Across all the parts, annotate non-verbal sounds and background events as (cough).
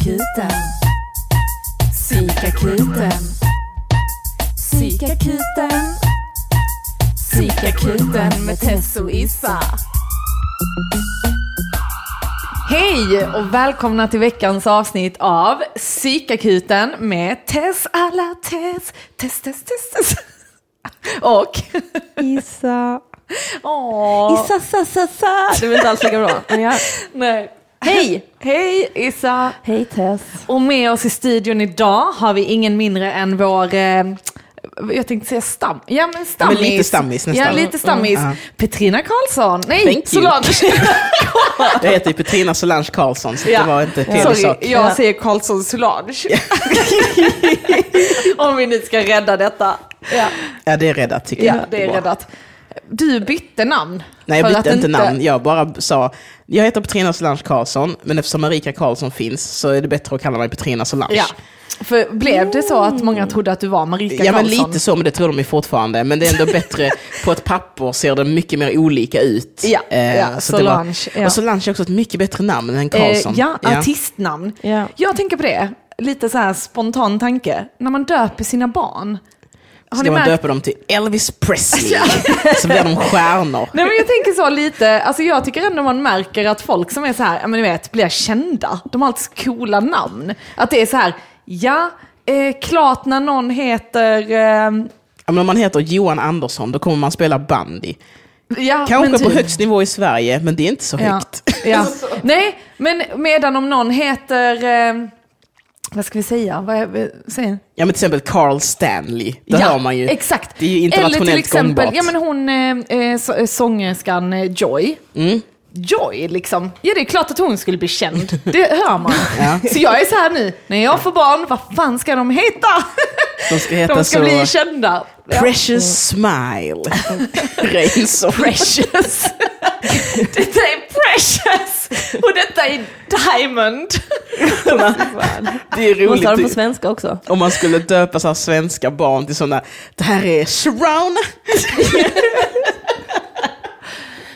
Psykakuten. Psykakuten. Psykakuten. Psykakuten med Tess och Issa. Hej och välkomna till veckans avsnitt av Psykakuten med Tess alla Tess. Tess, Tess, Tess, Tess. Och... Issa. Åh. Issa, sa, sa, sa. Det var inte alls lika bra. Men jag... Nej. Hej! Hej Issa. Hej Tess. Och med oss i studion idag har vi ingen mindre än vår, eh, jag tänkte säga stam, ja men stammis. men lite stammis nästan. Ja, lite stammis. Mm, ja. Petrina Karlsson, nej, Thank you. Solange. (laughs) Jag heter ju Petrina Solange Karlsson, så Ja. det var inte fel Sorry, sak. jag Ja. säger Karlsson Solange. (laughs) Om vi nu ska rädda detta. Ja, Ja, det är räddat tycker ja jag. det är räddat. Du bytte namn. Nej, jag bytte inte namn. Jag bara sa, jag heter Petrina Solange Karlsson, men eftersom Marika Karlsson finns så är det bättre att kalla mig Petrina Solange. Ja. För blev det så att många trodde att du var Marika Ja, men Karlsson? lite så, men det tror de ju fortfarande. Men det är ändå bättre, (laughs) på ett papper ser det mycket mer olika ut. Ja, Eh, ja, så det var- Solange, ja. Och Solange är också ett mycket bättre namn än Karlsson. Eh, ja, artistnamn. Ja. Jag tänker på det, lite så här spontan tanke. När man döper sina barn. Har Ska man märkt? döpa dem till Elvis Presley, (laughs) så blir de stjärnor. Nej men jag tänker så lite, alltså jag tycker ändå man märker att folk som är så här, ja men ni vet, blir kända. De har alltid coola namn. Att det är så här, ja, eh, klart när någon heter, eh, Ja, men om man heter Johan Andersson, då kommer man spela bandy. ja Kanske men på typ. högst nivå i Sverige, men det är inte så Ja, högt. ja. (laughs) Nej, men medan om någon heter, eh, vad ska vi säga, vad är, säger Ja, men till exempel Carl Stanley, det hör man ju. Exakt. Det är ju internationellt Eller till exempel, gångbart. ja men hon, eh, eh, så- sångerskan eh, Joy. Mm. Joy liksom. Ja det är klart att hon skulle bli känd. Det hör man. (laughs) Ja. Så jag är så här nu, när jag får barn, vad fan ska de heta? De ska heta (laughs) De ska så... bli kända. Ja. Precious Smile. (laughs) Reinsson. Precious. detta är precious. (laughs) Och detta är diamond. Det är Måste ha det på roligt svenska också. om man skulle döpa så här svenska barn till sådana, det här är Sharon. (laughs)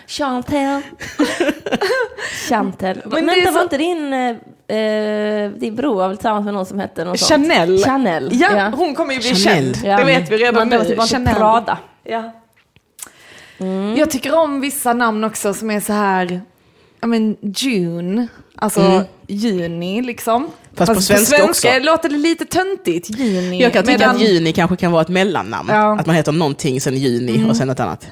Chantel. Chantel. Men Vänta, så- var inte din, eh, eh, din bror var väl tillsammans med någon som hette något sånt? Chanel. Chanel. Ja, hon kommer ju bli Chanel. känd. Det vet vi redan nu. typ Chanel. Prada. Ja. Jag tycker om vissa namn också som är så här, ja men June, alltså juni liksom. Fast på svenska också. låter det lite töntigt, juni. Jag kan tycka Medan att Juni kanske kan vara ett mellannamn. Ja. Att man heter någonting sen Juni och sen ett annat.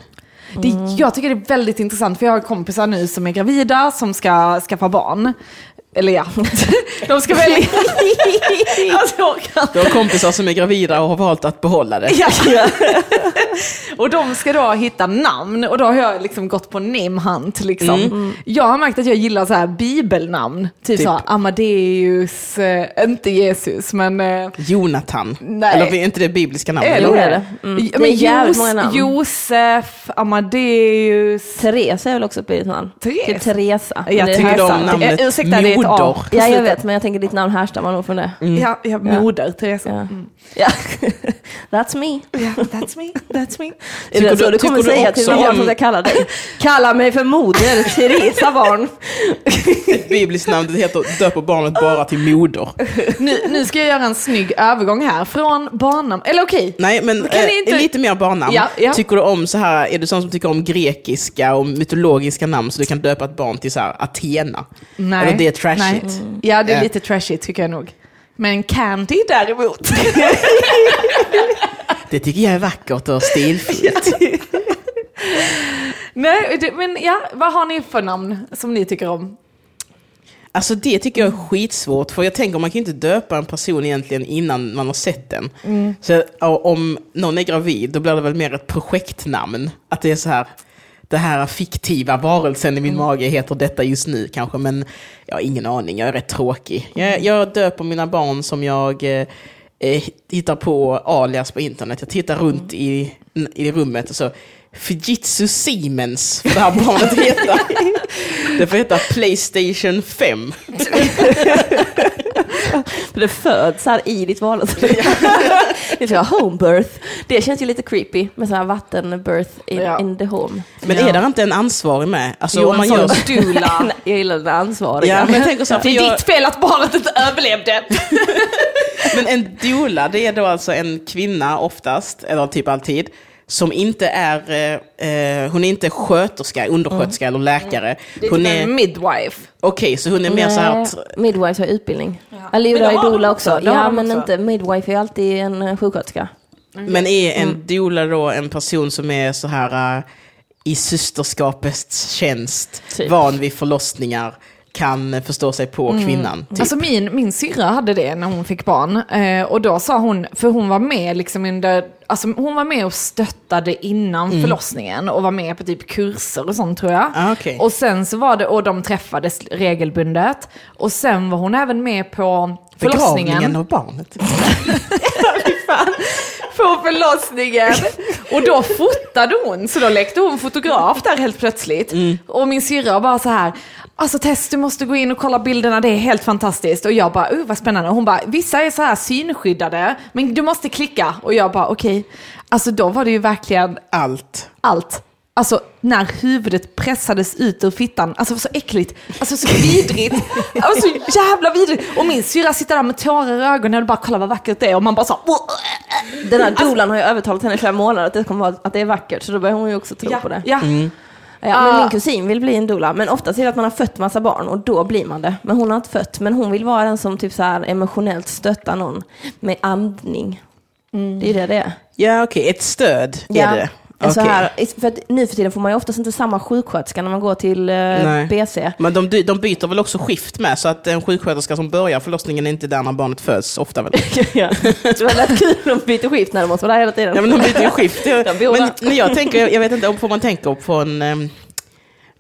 det, jag tycker det är väldigt intressant för jag har kompisar nu som är gravida som ska skaffa barn. Eller ja, (laughs) de ska välja. (laughs) alltså, Du har kompisar som är gravida och har valt att behålla det. Ja. (laughs) och de ska då hitta namn och då har jag liksom gått på name hunt. Liksom. Jag har märkt att jag gillar så här bibelnamn. Typ, Typ? så Amadeus, eh, inte Jesus men... Eh, Jonathan. Nej. Eller är inte det bibliska namn? eller Jo, det är det. Mm. Det är jävligt många namn. Josef, Amadeus. Therese är väl också ett billigt namn? Therese? Typ Teresa. Jag tycker om härstammar. namnet Eh, ursäkta, det A. Moder? Ja, jag vet, men jag tänker ditt namn härstammar nog från det. Ja, ja, moder, Teresa. Ja. Mm. Ja. (laughs) That's me. Ja, that's me, that's me. Är Tycker det så du- du kommer du säga till mig om- att jag kallar dig? Kalla mig för moder, (laughs) Teresa barn. Ett bibliskt namn, det heter döper barnet bara till moder. Nu, nu ska jag göra en snygg övergång här. Från barnnamn, eller okej. Nej, men eh, inte- lite mer barnnamn. Ja, ja. Tycker du om så här, är du sån som tycker om grekiska och mytologiska namn så du kan döpa ett barn till så här Athena? Nej. Eller det är trashigt? Nej. Ja, det är lite trashigt tycker jag nog. Men Candy däremot. (laughs) Det tycker jag är vackert och stilfullt. (laughs) Nej, det, men ja, vad har ni för namn som ni tycker om? Alltså det tycker jag är skitsvårt, för jag tänker man kan ju inte döpa en person egentligen innan man har sett den. Mm. Så om någon är gravid, då blir det väl mer ett projektnamn. Att det är så här, det här fiktiva varelsen i min Mm. mage heter detta just nu kanske, men jag har ingen aning, jag är rätt tråkig. Jag, jag döper mina barn som jag eh, eh, hittar på alias på internet. Jag tittar runt i, i rummet och så Fujitsu Siemens får det här barnet heta. (laughs) Det får heta Playstation 5. (laughs) För det föds här i ditt vardagsrum. (laughs) (laughs) Det vara home birth. Det känns ju lite creepy med så här vatten birth in, Ja. in the home. Men är det inte en ansvarig med? Alltså Jo, om man gör... sån doula. (laughs) Jag gillar den ansvariga. Ja, men jag tänker så här, Det är jag, ditt fel att barnet inte överlevde. men en doula, det är då alltså en kvinna oftast, eller typ alltid, som inte är, eh, eh, hon är inte sköterska, undersköterska eller läkare. Hon En är, midwife. okej, så hon är mer så här att, midwife har utbildning. Eller Men jo, de doula också. också. Ja, men också. inte midwife är alltid en eh, sjuksköterska. men är en doula då en person som är så här eh, i systerskapets tjänst, Typ. van vid förlossningar, kan förstå sig på kvinnan. Typ. Alltså min, min syrra hade det när hon fick barn. Eh, och då sa hon, för hon var med liksom under, alltså hon var med och stöttade innan förlossningen och var med på typ kurser och sånt tror jag. Ah, okej. Och sen så var det, och de träffades regelbundet. Och sen var hon även med på Begravningen förlossningen. av barnet. (laughs) på förlossningen. Och då fotade hon, så då lekte hon fotograf där helt plötsligt. Och min syrra bara så här, alltså Tess du måste gå in och kolla bilderna, det är helt fantastiskt. Och jag bara, uh vad spännande. Och hon bara, vissa är så här synskyddade, men du måste klicka. Och jag bara, okej. Alltså då var det ju verkligen Allt. allt. Alltså när huvudet pressades ut ur fittan, alltså så äckligt, alltså så vidrigt, alltså så jävla vidrigt. Och min syrra sitter där med tårar i ögonen och bara kollar vad vackert det är och man bara så Den här doulan har ju övertalat henne i flera månader att det, kommer vara, att det är vackert, så då börjar hon ju också tro ja, på det. ja. Ja, men Ah. min kusin vill bli en doula, men oftast är det att man har fött massa barn och då blir man det. Men hon har inte fött, men hon vill vara den som typ så här emotionellt stöttar någon med andning. Det är det det är. Ja, okej, ett stöd är det. Så Okej. här, för att nu för tiden får man ju oftast inte samma sjuksköterska när man går till eh. BC. Men de, de byter väl också skift med, så att en sjuksköterska som börjar förlossningen är inte där när barnet föds, ofta väl. (laughs) ja. Så det lät kul om de byter skift när de måste vara där hela tiden. Ja men de byter ju skift. (laughs) Men när jag tänker, jag vet inte om man tänker på en um,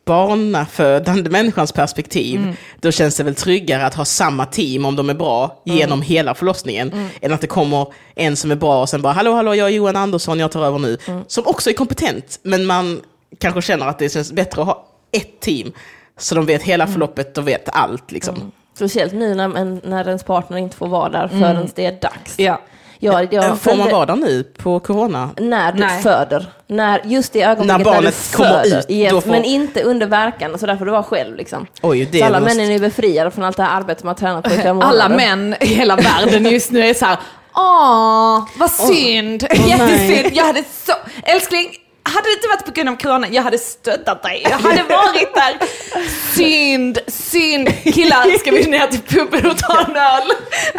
barnafödande människans perspektiv, Mm. då känns det väl tryggare att ha samma team om de är bra genom Mm. hela förlossningen, än att det kommer en som är bra och sen bara hallå hallå jag är Johan Andersson, jag tar över nu. Mm. Som också är kompetent, men man kanske känner att det känns bättre att ha ett team, så de vet hela förloppet och vet allt liksom. Speciellt nu när, en- när ens partner inte får vara där förrän det är dags. Ja. Jag, jag Får man vara där nu på corona? När du Nej. föder. När, just det ögonblicket När när, barnet du kommer föder. ut, Yes, får- Men inte under verkan, så där får du vara själv. Liksom. Oj, det så alla måste- männen är befriade från allt det här arbetet man har tränat på i flera månader. Alla män i hela världen just nu är så här, åh, vad synd, nej. jättesynd. Jag hade så, älskling, hade det inte varit på grund av corona, jag hade stöttat dig. Jag hade varit där. Synd, synd. Killar, ska vi ner till puben och ta en öl?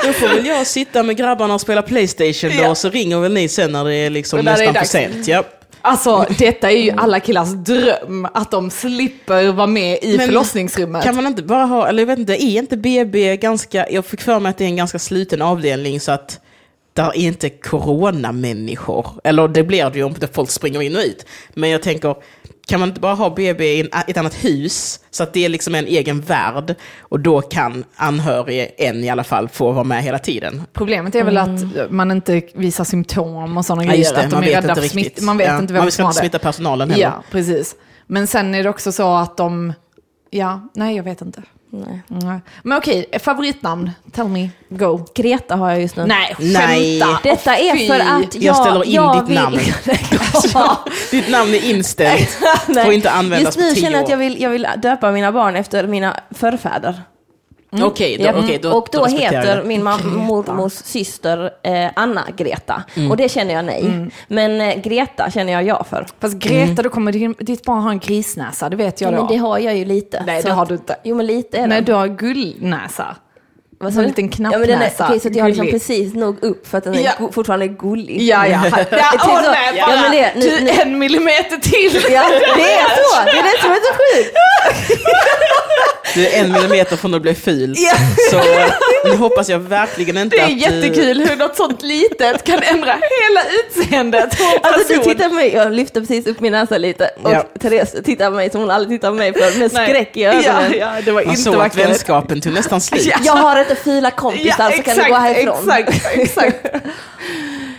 Då får väl jag sitta med grabbarna och spela Playstation då, Ja. och så ringer väl ni sen när det är liksom nästan för sent. Ja. Alltså, detta är ju alla killars dröm, att de slipper vara med i Men förlossningsrummet. Kan man inte bara ha, eller jag vet inte, är inte BB ganska, jag fick för mig att det är en ganska sluten avdelning så att där är inte coronamänniskor. Eller det blir det ju om folk springer in och ut. Men jag tänker, kan man inte bara ha BB i ett annat hus så att det är liksom en egen värld och då kan anhörig, en i alla fall, få vara med hela tiden. Problemet är väl att man inte visar symptom och sådana Ja, grejer. det, att de man är vet rädda inte för smitt. Man vet Ja, inte vem man ska som har inte det. smitta personalen heller. Ja, precis. Men sen är det också så att de, ja, nej jag vet inte. Nej. Nej. Men okej, favoritnamn, tell me, go. Greta har jag just nu. Nej, Nej. skämta. Detta är Fy. för att jag, Jag ställer in jag ditt vill... namn. (laughs) ja. Ditt namn är inställt, (laughs) Nej. får inte användas Just nu på tio känner jag att jag vill, jag vill döpa mina barn efter mina förfäder. Okej, då, Japp. okej, då, och då, jag heter min mormors syster eh, Anna-Greta. Mm. Och det känner jag nej. Men eh, Greta känner jag ja för. Fast Greta, då kommer din, ditt barn ha en grisnäsa, det vet jag Ja, då. men det har jag ju lite. Nej, det har du inte. Jo, men lite är Nej, det. du har gullnäsa. Vad sa du? en liten Ja, men den är, knappnäsa. okej, så att jag har liksom precis nog upp för att den är Ja. fortfarande gullig. Ja, ja. ja Typ åh, så. nej, Ja, bara, men det- nu- du, nu- en millimeter till. Ja, det är så! Det är det som är så sjukt. Du är en millimeter från att bli ful. Ja. Så eh, nu hoppas jag verkligen inte Det är att... eh, jättekul hur något sånt litet kan ändra hela utseendet på en Alltså du tittar på mig, jag lyfter precis upp min näsa lite och Ja. Therese tittar på mig som hon aldrig tittar på mig för med Nej. skräck i ögonen. Ja, ja, det var Man inte såg att vackert. vänskapen tog nästan slut. Ja. Jag har inte fila kompisar så kan du gå härifrån. Exakt, exakt. (laughs)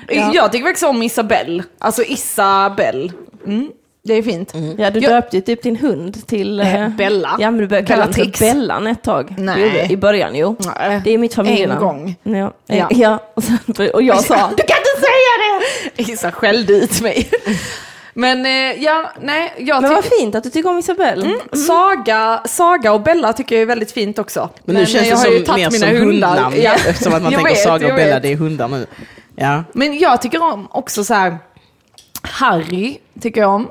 Ja. Jag tycker faktiskt om Isabelle. Alltså Isabelle. Mm, det är fint. Ja, du Jag- döpte ju typ din hund till... Eh, eh, Bella. Ja, men du började kalla den för. Bellan ett tag. Nej. Det I början, jo. Nej. Det är mitt familjenamn. En gång. Ja. Ja. (laughs) ja. Och, sen, och jag sa, (laughs) du kan inte säga Issa skällde ut mig. Men eh, ja, nej, jag Men vad fint att du tycker om Isabelle. Mm. Saga, Saga och Bella tycker jag är väldigt fint också. Men nu känns eh, det jag har ju som tagit mer som mina hundar. hundnamn. Ja. (laughs) Eftersom att man Jag tänker vet, Saga och Bella, vet. det är hundar nu. Ja. Men jag tycker om också så här. Harry tycker jag om.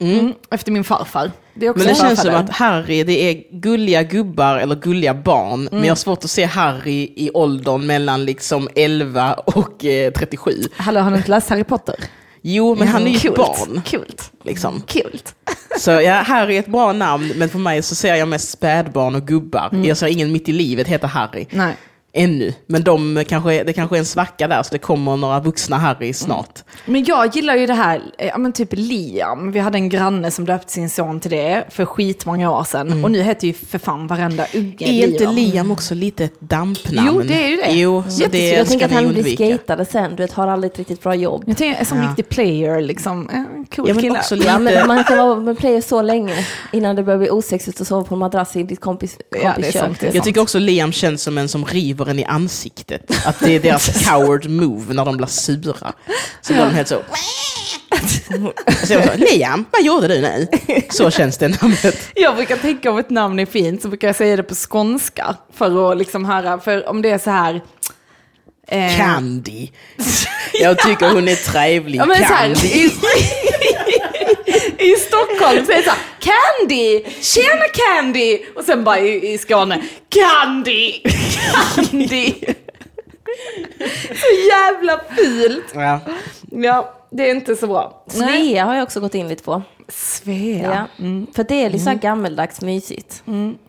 Mm. Efter min farfar. Det är också Men det känns som att Harry, det är gulliga gubbar eller gulliga barn. Mm. Men jag har svårt att se Harry i åldern mellan liksom 11 och eh, 37. Hallå, har du inte läst Harry Potter? Jo, men han är ju ett barn. Kult. Liksom. Kult. Så ja, Harry är ett bra namn, men för mig så ser jag mest spädbarn och gubbar. Mm. Jag ser ingen mitt i livet heter Harry. Nej. Ännu. Men de kanske, det kanske är en svacka där, så det kommer några vuxna Harry snart. Men jag gillar ju det här, eh, ja men typ Liam. Vi hade en granne som döpte sin son till det för skitmånga år sedan. Och nu heter ju för fan varenda unge Är inte Liam. Liam också lite ett dampnamn? Jo, det är ju det. Jo, så det jag tänker att han blir skatare sen, du vet, har aldrig ett riktigt bra jobb. Jag tänker, som Ja. riktig player liksom. Eh, Cool Ja, men kille. också Ja, men man kan vara med player så länge innan det börjar bli osexigt att sova på en madrass i ditt kompis, Ja, det är kompis sant, det är. Jag tycker också Liam känns som en som river en i ansiktet. Att det är deras (laughs) coward move när de blir sura. Så blir de helt så... Så jag så, Liam, vad gjorde du nu? Så känns det namnet. Jag brukar tänka om ett namn är fint så brukar jag säga det på skånska. För att liksom höra, för om det är så här... eh, Candy. Jag tycker hon är trevlig. Ja, men så här, Candy. (laughs) i, Stockholm så är det så här, Candy! Tjena Candy! Och sen bara i, i Skåne, Candy! Candy! Så jävla fult. Ja. Ja, det är inte så bra. Svea har jag också gått in lite på. Svea. Ja. För det är lite så här gammeldags mysigt.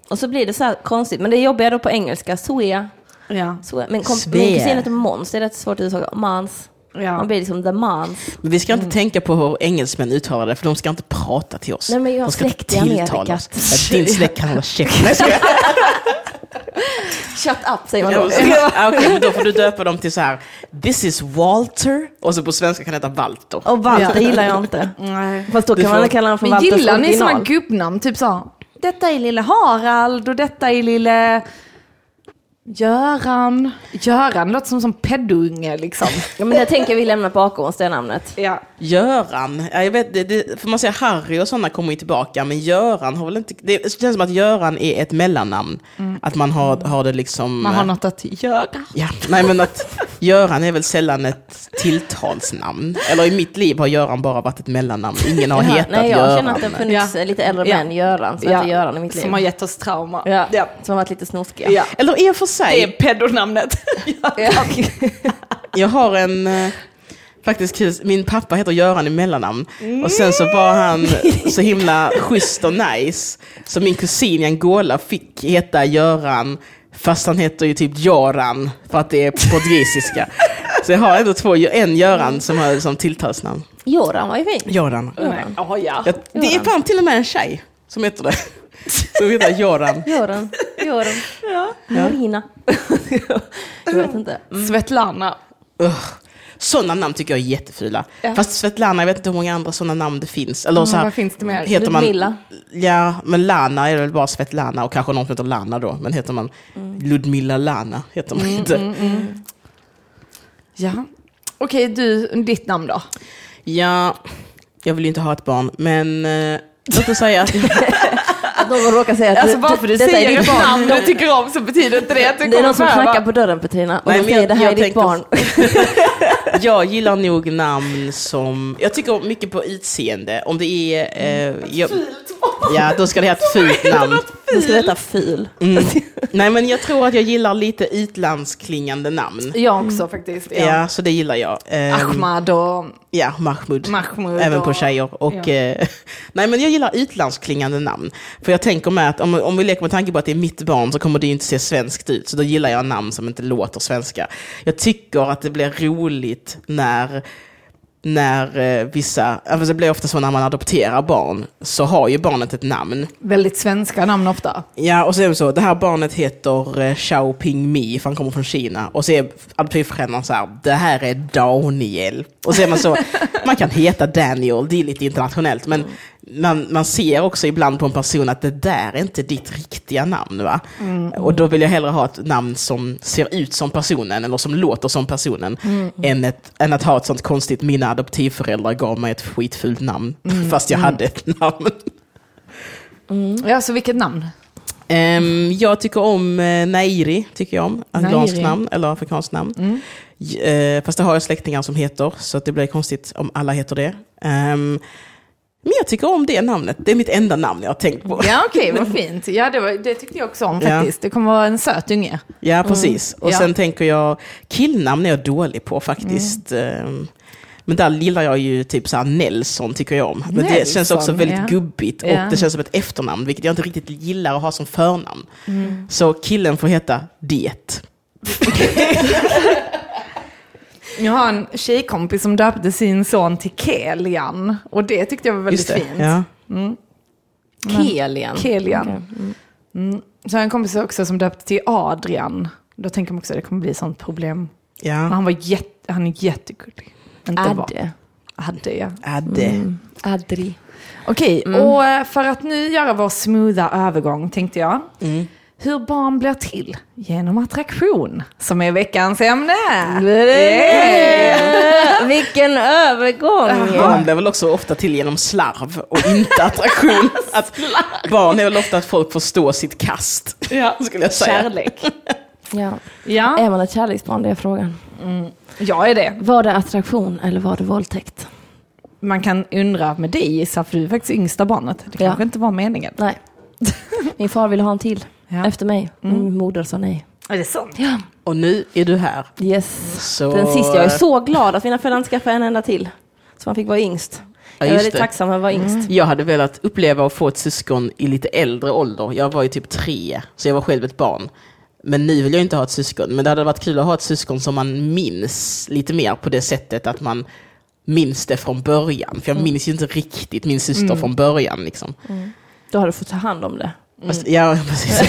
Och så blir det så här konstigt, men det är jobbigare då på engelska. Svea. Ja. Svea. Men kom, Svea. min kusin heter Måns, det är rätt svårt att uttala. Mans. Ja. Man blir liksom the mans. Men vi ska inte tänka på hur engelsmän uttalar det, för de ska inte prata till oss. Nej, men jag har de ska släkt i Amerika. oss. (laughs) Ja, din släkt kan hålla käften. (laughs) Shut up säger man Ja, (laughs) då. ah, Okej, men då får du döpa dem till så här. This is Walter. Och så på svenska kan det heta Walter. Och Walter gillar jag inte. Nej. Fast då Du kan får- man kalla honom för Men Walters gillar ni såna gubbnamn? Typ så, detta är lille Harald och detta är lille Göran. Göran låter som som pedunge liksom. Ja, men det tänker vi lämna bakom oss, det namnet. Ja. Göran, ja, jag vet, det, det, för man säger Harry och sådana kommer ju tillbaka, men Göran har väl inte, det känns som att Göran är ett mellannamn. Att man har, har det liksom... Mm. Man har något att göra. Ja, nej men att Göran är väl sällan ett tilltalsnamn. Eller i mitt liv har Göran bara varit ett mellannamn. Ingen har Jaha, hetat Nej, jag Göran. känner att det har funnits lite äldre Ja. män, Göran, som heter Göran i mitt liv. Som har gett oss trauma. ja. Ja. Som har varit lite snorskiga. Ja. Eller och för sig, Det är pedonamnet. (laughs) Ja. jag har en... eh, Faktiskt kul, min pappa heter Göran i mellannamn. Och sen så var han så himla schysst och nice. Så min kusin i Angola fick heta Göran, fast han heter ju typ Joran, för att det är på portugisiska. Så jag har ändå två, en Göran som har som tilltalsnamn. Göran var ju fin. Göran. Ja, ja. Jag, det är fan till och med en tjej som heter det. Som heter Göran. Göran. Göran. Ja. Marina. (laughs) jag vet inte. Svetlana. Sådana namn tycker jag är jättefula. Ja. Fast Svetlana, jag vet inte hur många andra sådana namn det finns. Eller så här, vad finns det mer? Heter man, Ludmilla. Ja, men Lana är väl bara Svetlana och kanske någon som heter Lana då. Men heter man Ludmilla Lana heter man inte. Ja. Okej, du, ditt namn då? Ja, jag vill ju inte ha ett barn, men eh, låt oss säga att (laughs) Att någon råkar säga att Alltså bara för du detta är säger ditt ett barn. namn du tycker om så betyder inte det att du Det är någon som kommer knackar på dörren Petrina och Nej, säger jag- det här är ditt tänkte- barn. (laughs) jag gillar nog namn som... Jag tycker mycket på utseende. Om det är... Eh, jag, ja, då ska det ha ett fult namn. Då ska det heta ful. Mm. Nej, men jag tror att jag gillar lite utlandsklingande namn. Jag också faktiskt. Ja, Ja. så det gillar jag. Ehm, Ahmad och Ja, Mahmoud. Mahmoud. Även och... på tjejer. Och, ja. eh, (laughs) nej, men jag gillar utlandsklingande namn. För jag tänker med att om, om vi leker med tanke på att det är mitt barn så kommer det ju inte se svenskt ut. Så då gillar jag namn som inte låter svenska. Jag tycker att det blir roligt när när eh, vissa, alltså det blir ofta så när man adopterar barn, så har ju barnet ett namn. Väldigt svenska namn ofta. Ja, och så är det så, det här barnet heter eh, Xiao Ping Mi, för han kommer från Kina. Och så är adoptivföräldern så här, det här är Daniel. Och så är man så, (laughs) man kan heta Daniel, det är lite internationellt, men man, man ser också ibland på en person att det där är inte ditt riktiga namn. Va? Och då vill jag hellre ha ett namn som ser ut som personen, eller som låter som personen, än, ett, än att ha ett sånt konstigt, mina adoptivföräldrar gav mig ett skitfult namn, (laughs) fast jag hade ett namn. Ja, så vilket namn? Ehm, jag tycker om uh, Nairi, tycker jag om. Afghanskt namn, eller afrikanskt namn. J- eh, fast det har jag släktingar som heter, så att det blir konstigt om alla heter det. Ehm, men jag tycker om det namnet, det är mitt enda namn jag har tänkt på. Ja, okej, vad fint. Ja, det, var, det tyckte jag också om Ja. faktiskt. Det kommer vara en söt unge. Ja, precis. Och Ja. sen tänker jag, killnamn är jag dålig på faktiskt. Ehm, Men där gillar jag ju typ såhär Nelson tycker jag om. Men det känns också Nelson, väldigt ja. gubbigt och Ja. det känns som ett efternamn, vilket jag inte riktigt gillar att ha som förnamn. Mm. Så killen får heta Det. (laughs) Jag har en tjejkompis som döpte sin son till Kelian. Och det tyckte jag var väldigt det. fint. Ja. Kelian. Kelian. Okej. Mm. Så har jag en kompis också som döpte till Adrian. Då tänker man också att det kommer bli sånt problem. Men Ja. han, var jätte, han är jättegullig. Adde. Adde, ja. Adde. Adri. Okej, och eh, för att nu göra vår smootha övergång tänkte jag. Mm. Hur barn blir till genom attraktion, som är veckans ämne. (laughs) Vilken övergång! Barn blir väl också ofta till genom slarv och inte attraktion. (laughs) att barn är väl ofta att folk förstår sitt kast, Ja. skulle jag säga. Kärlek. (laughs) Ja. Ja, Är man ett kärleksbarn? Det är frågan. jag är det. Var det attraktion eller var det våldtäkt? Man kan undra med dig Issa, för du är faktiskt yngsta barnet. Det Ja. kanske inte var meningen. Nej. Min far ville ha en till Ja. efter mig. Min moder sa nej. Är det sant? Ja. Och nu är du här. Yes. Så... Den sista. Jag är så glad att mina föräldrar inte skaffade en enda till. Så man fick vara yngst. Ja, jag är väldigt det. tacksam att vara yngst. Jag hade velat uppleva att få ett syskon i lite äldre ålder. Jag var ju typ tre, så jag var själv ett barn. Men nu vill jag inte ha ett syskon. Men det hade varit kul att ha ett syskon som man minns lite mer på det sättet att man minns det från början. För jag minns ju inte riktigt min syster från början. Liksom. Då har du fått ta hand om det. Fast, ja, (laughs) precis.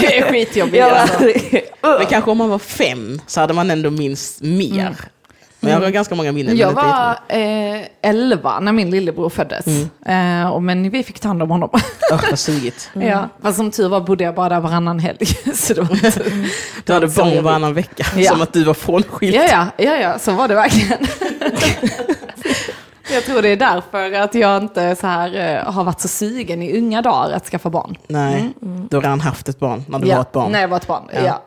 Det är skitjobbigt. Ja, alltså. (laughs) Men kanske om man var fem så hade man ändå minst mer. Men jag har ganska många minnen. Jag var eh, 11 när min lillebror föddes. Eh, och, men vi fick ta hand om honom. Åh, vad sugigt. (laughs) ja. Fast som tur var bodde jag bara där varannan helg. Så det var inte... Du hade barn varannan vecka, Ja. som att du var frånskild. ja, ja, ja, ja, så var det verkligen. Jag tror det är därför att jag inte så här, eh, har varit så sugen i unga dagar att skaffa barn. Nej, du har redan haft ett barn när du ja. var ett barn. När jag var ett barn, ja. Ja.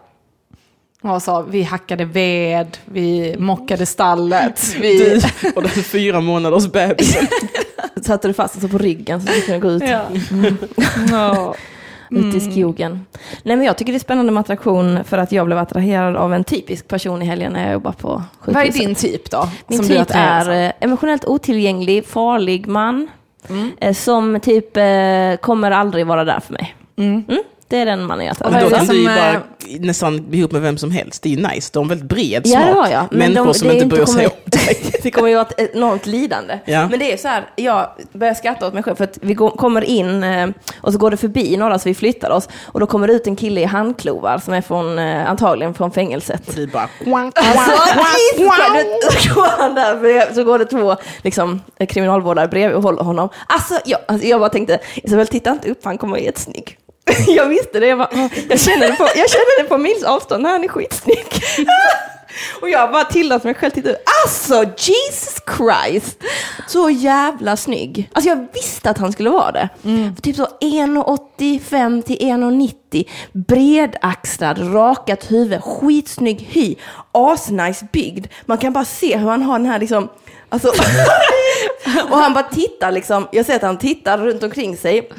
Och så, vi hackade ved, vi mockade stallet. Vi... Du och den fyra månaders bebisen. (laughs) Satte du fast alltså på ryggen så du kunde gå ut, Ja. (laughs) Ja. ut i skogen. Nej men jag tycker det är spännande med attraktion för att jag blev attraherad av en typisk person i helgen när jag jobbar på Vad är sjukhuset. din typ då? Min som typ är av? eh, emotionellt otillgänglig, farlig man. Mm. eh, Som typ eh, kommer aldrig vara där för mig. Mm. Det är den mannen jag är Då kan du ju bara nästan bli ihop med vem som helst. Det är ju nice. Du har väldigt bred Ja, smak. har jag. Men Människor de- som inte bryr sig om dig. (laughs) Det kommer ju vara ett enormt lidande. Ja. Men det är så här, jag börjar skratta åt mig själv för att vi går, kommer in eh, och så går det förbi några så vi flyttar oss och då kommer det ut en kille i handklovar som är från, eh, antagligen från fängelset. Och (laughs) du bara... Alltså, så går han där bredvid, så går det två liksom, kriminalvårdare bredvid och håller honom. Alltså jag, alltså, jag bara tänkte, Isabel titta inte upp, han kommer vara jättesnygg. (laughs) Jag visste det, jag, bara, jag, kände det på, jag kände det på mils avstånd, "Nej, han är skitsnygg. (laughs) Och jag bara tillät mig själv titta. Alltså Jesus Christ! Så jävla snygg. Alltså jag visste att han skulle vara det. Typ så 1,85 till 1,90. Bredaxlad, rakat huvud, skitsnygg hy, asnice byggd. Man kan bara se hur han har den här liksom Alltså, (laughs) och han bara tittar liksom, jag ser att han tittar runt omkring sig.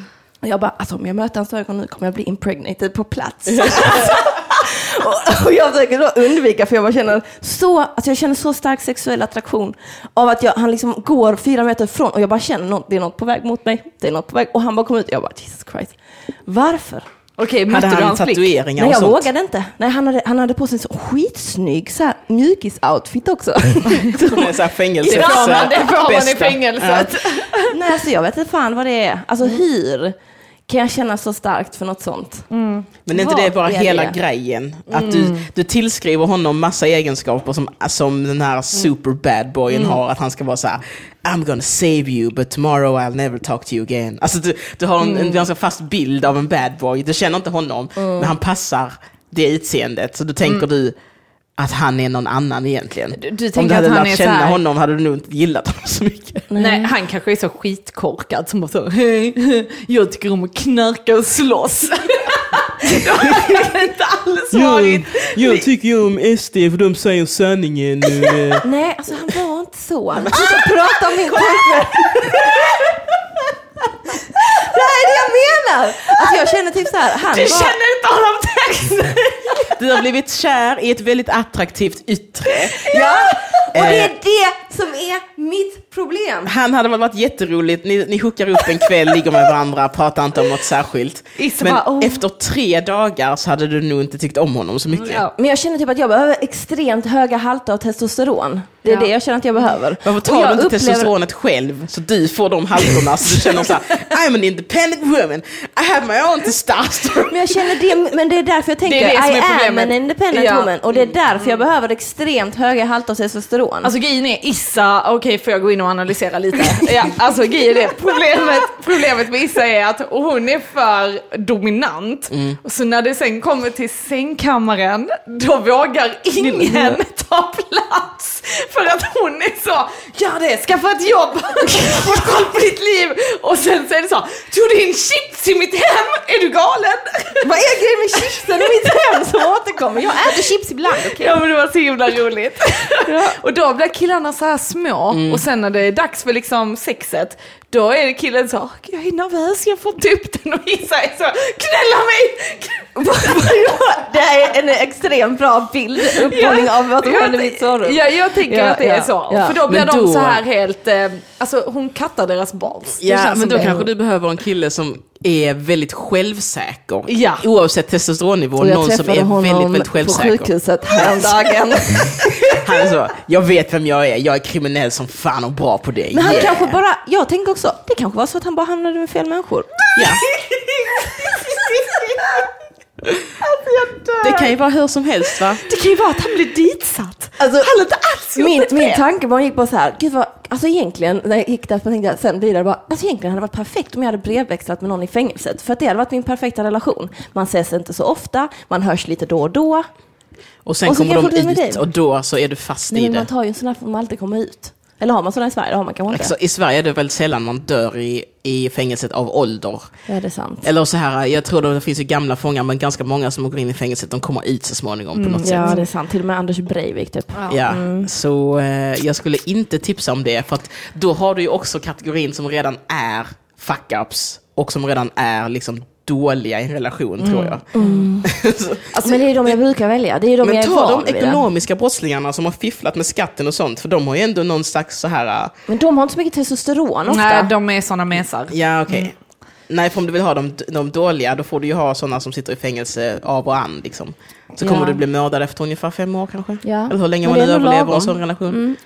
Jag bara, alltså om jag möter hans ögon nu kommer jag bli impregnated på plats. och, (laughs) och jag försöker då undvika, för jag bara känner så, alltså jag känner så stark sexuell attraktion av att jag, han liksom går fyra meter ifrån och jag bara känner något, det är något på väg mot mig, det är något på väg. Och han bara kommer ut och jag bara, Jesus Christ. Varför? Okej, Hade mötte du han hans tatueringar Nej, jag sånt? vågade inte. Nej, han hade, han hade på sig en så skitsnygg så här, mjukis-outfit också. (laughs) Som är så här Det får man, det får man i bästa. fängelset. Nej, alltså jag vet inte fan vad det är. Alltså hyr kan jag känna så starkt för något sånt. Men är inte Vad det bara är hela det? grejen? Att du, du tillskriver honom massa egenskaper som, som den här super bad boyen har. Att han ska vara så här: I'm gonna save you but tomorrow I'll never talk to you again. Alltså du, du har en, en ganska fast bild av en bad boy. Du känner inte honom, men han passar det utseendet. Så då tänker du att han är någon annan egentligen. Du- du Om du hade att han lärt är känna här- honom hade du nog inte gillat honom så mycket. Nej, han kanske är så skitkorkad som bara så, hej, jag tycker om att knarka och slåss. (laughs) Det har inte alls varit. jag tycker ju om SD för de säger sanningen. (laughs) Nej, alltså han var inte så. Han prata om min pojkvän. (laughs) Det menar! Alltså jag känner typ så här, han Du var... känner inte honom text. (laughs) Du har blivit kär i ett väldigt attraktivt yttre. Ja, och det är Eh. det som är mitt problem. Han hade väl varit jätteroligt, ni, ni hookar upp en kväll, ligger med varandra, pratar inte om något särskilt. Men bara, oh. efter tre dagar så hade du nog inte tyckt om honom så mycket. Ja. Men jag känner typ att jag behöver extremt höga halter av testosteron. Det är Ja. det jag känner att jag behöver. Varför Och tar jag du inte upplever- testosteronet själv så du får de halterna så du känner så här, (laughs) I'm an independent woman, I have my own testosterone. Men jag känner det, men det är därför jag tänker Det är det I am problemet. an independent Ja. woman. Och det är därför jag behöver extremt höga halter av testosteron. Alltså grejen är Issa, okej får jag gå in och analysera lite? (laughs) Ja, alltså grejen är, problemet, problemet med Issa är att hon är för dominant. Så när det sen kommer till sängkammaren, då vågar ingen ta plats. För att hon är så, gör det, skaffa ett jobb, få koll på ditt liv. Och sen så är det så, tog du in chips i mitt hem? Är du galen? Vad är grejen med chipsen i mitt hem som återkommer? Jag äter chips ibland, okej? Ja men det var så himla roligt. och då blir killarna så här små och sen när det är dags för liksom sexet, då är killen så, jag är nervös, jag får inte upp den och Issa är så, knulla mig! Det är en extremt bra bild, uppmålning av vad som händer i mitt sovrum. Ja, jag tänker Ja, att det är ja, så. ja. För då blir Men de då- så här helt, eh, alltså hon kattar deras balls. Det Ja, men då det. kanske du behöver en kille som är väldigt självsäker. Ja. Oavsett testosteronnivå, jag någon som träffade är honom väldigt, väldigt på självsäker. sjukhuset häromdagen. (laughs) Han så, jag vet vem jag är, jag är kriminell som fan och bra på det. Men han Yeah. kanske bara, jag tänker också, det kanske var så att han bara hamnade med fel människor. Ja. Det kan ju vara hur som helst va? Det kan ju vara att han blir ditsatt. Alltså, han inte alls min, min tanke bara gick på så här, gud vad, alltså egentligen, när jag gick där tänkte jag sen vidare bara, alltså egentligen hade det varit perfekt om jag hade brevväxlat med någon i fängelset. För att det hade varit min perfekta relation. Man ses inte så ofta, man hörs lite då och då. Och sen Och kommer de ut och då så är du fast Nej, i men man det. tar ju en sån här för man alltid kommer ut. Eller har man sådana i Sverige? Det har man kanske inte. Alltså, I Sverige är det väldigt sällan man dör i, i fängelset av ålder. Ja, det är sant. Eller så här, jag tror det finns ju gamla fångar, men ganska många som går in i fängelset, de kommer ut så småningom på något Ja, sätt. det är sant. Till och med Anders Breivik typ. Ja, så eh, jag skulle inte tipsa om det, för att då har du ju också kategorin som redan är fuck-ups och som redan är liksom dåliga i en relation, tror jag. (laughs) Alltså, men det är de jag brukar välja. Det är de jag Men är ta de vid. ekonomiska brottslingarna som har fifflat med skatten och sånt, för de har ju ändå någon slags så här, äh, Men de har inte så mycket testosteron ofta. Nej, de är sådana mesar. ja okej. Nej, för om du vill ha de, de dåliga, då får du ju ha sådana som sitter i fängelse av och an. Liksom. Så kommer Ja. du bli mördad efter ungefär fem år kanske. Ja. Eller hur länge man nu överlever en sån relation.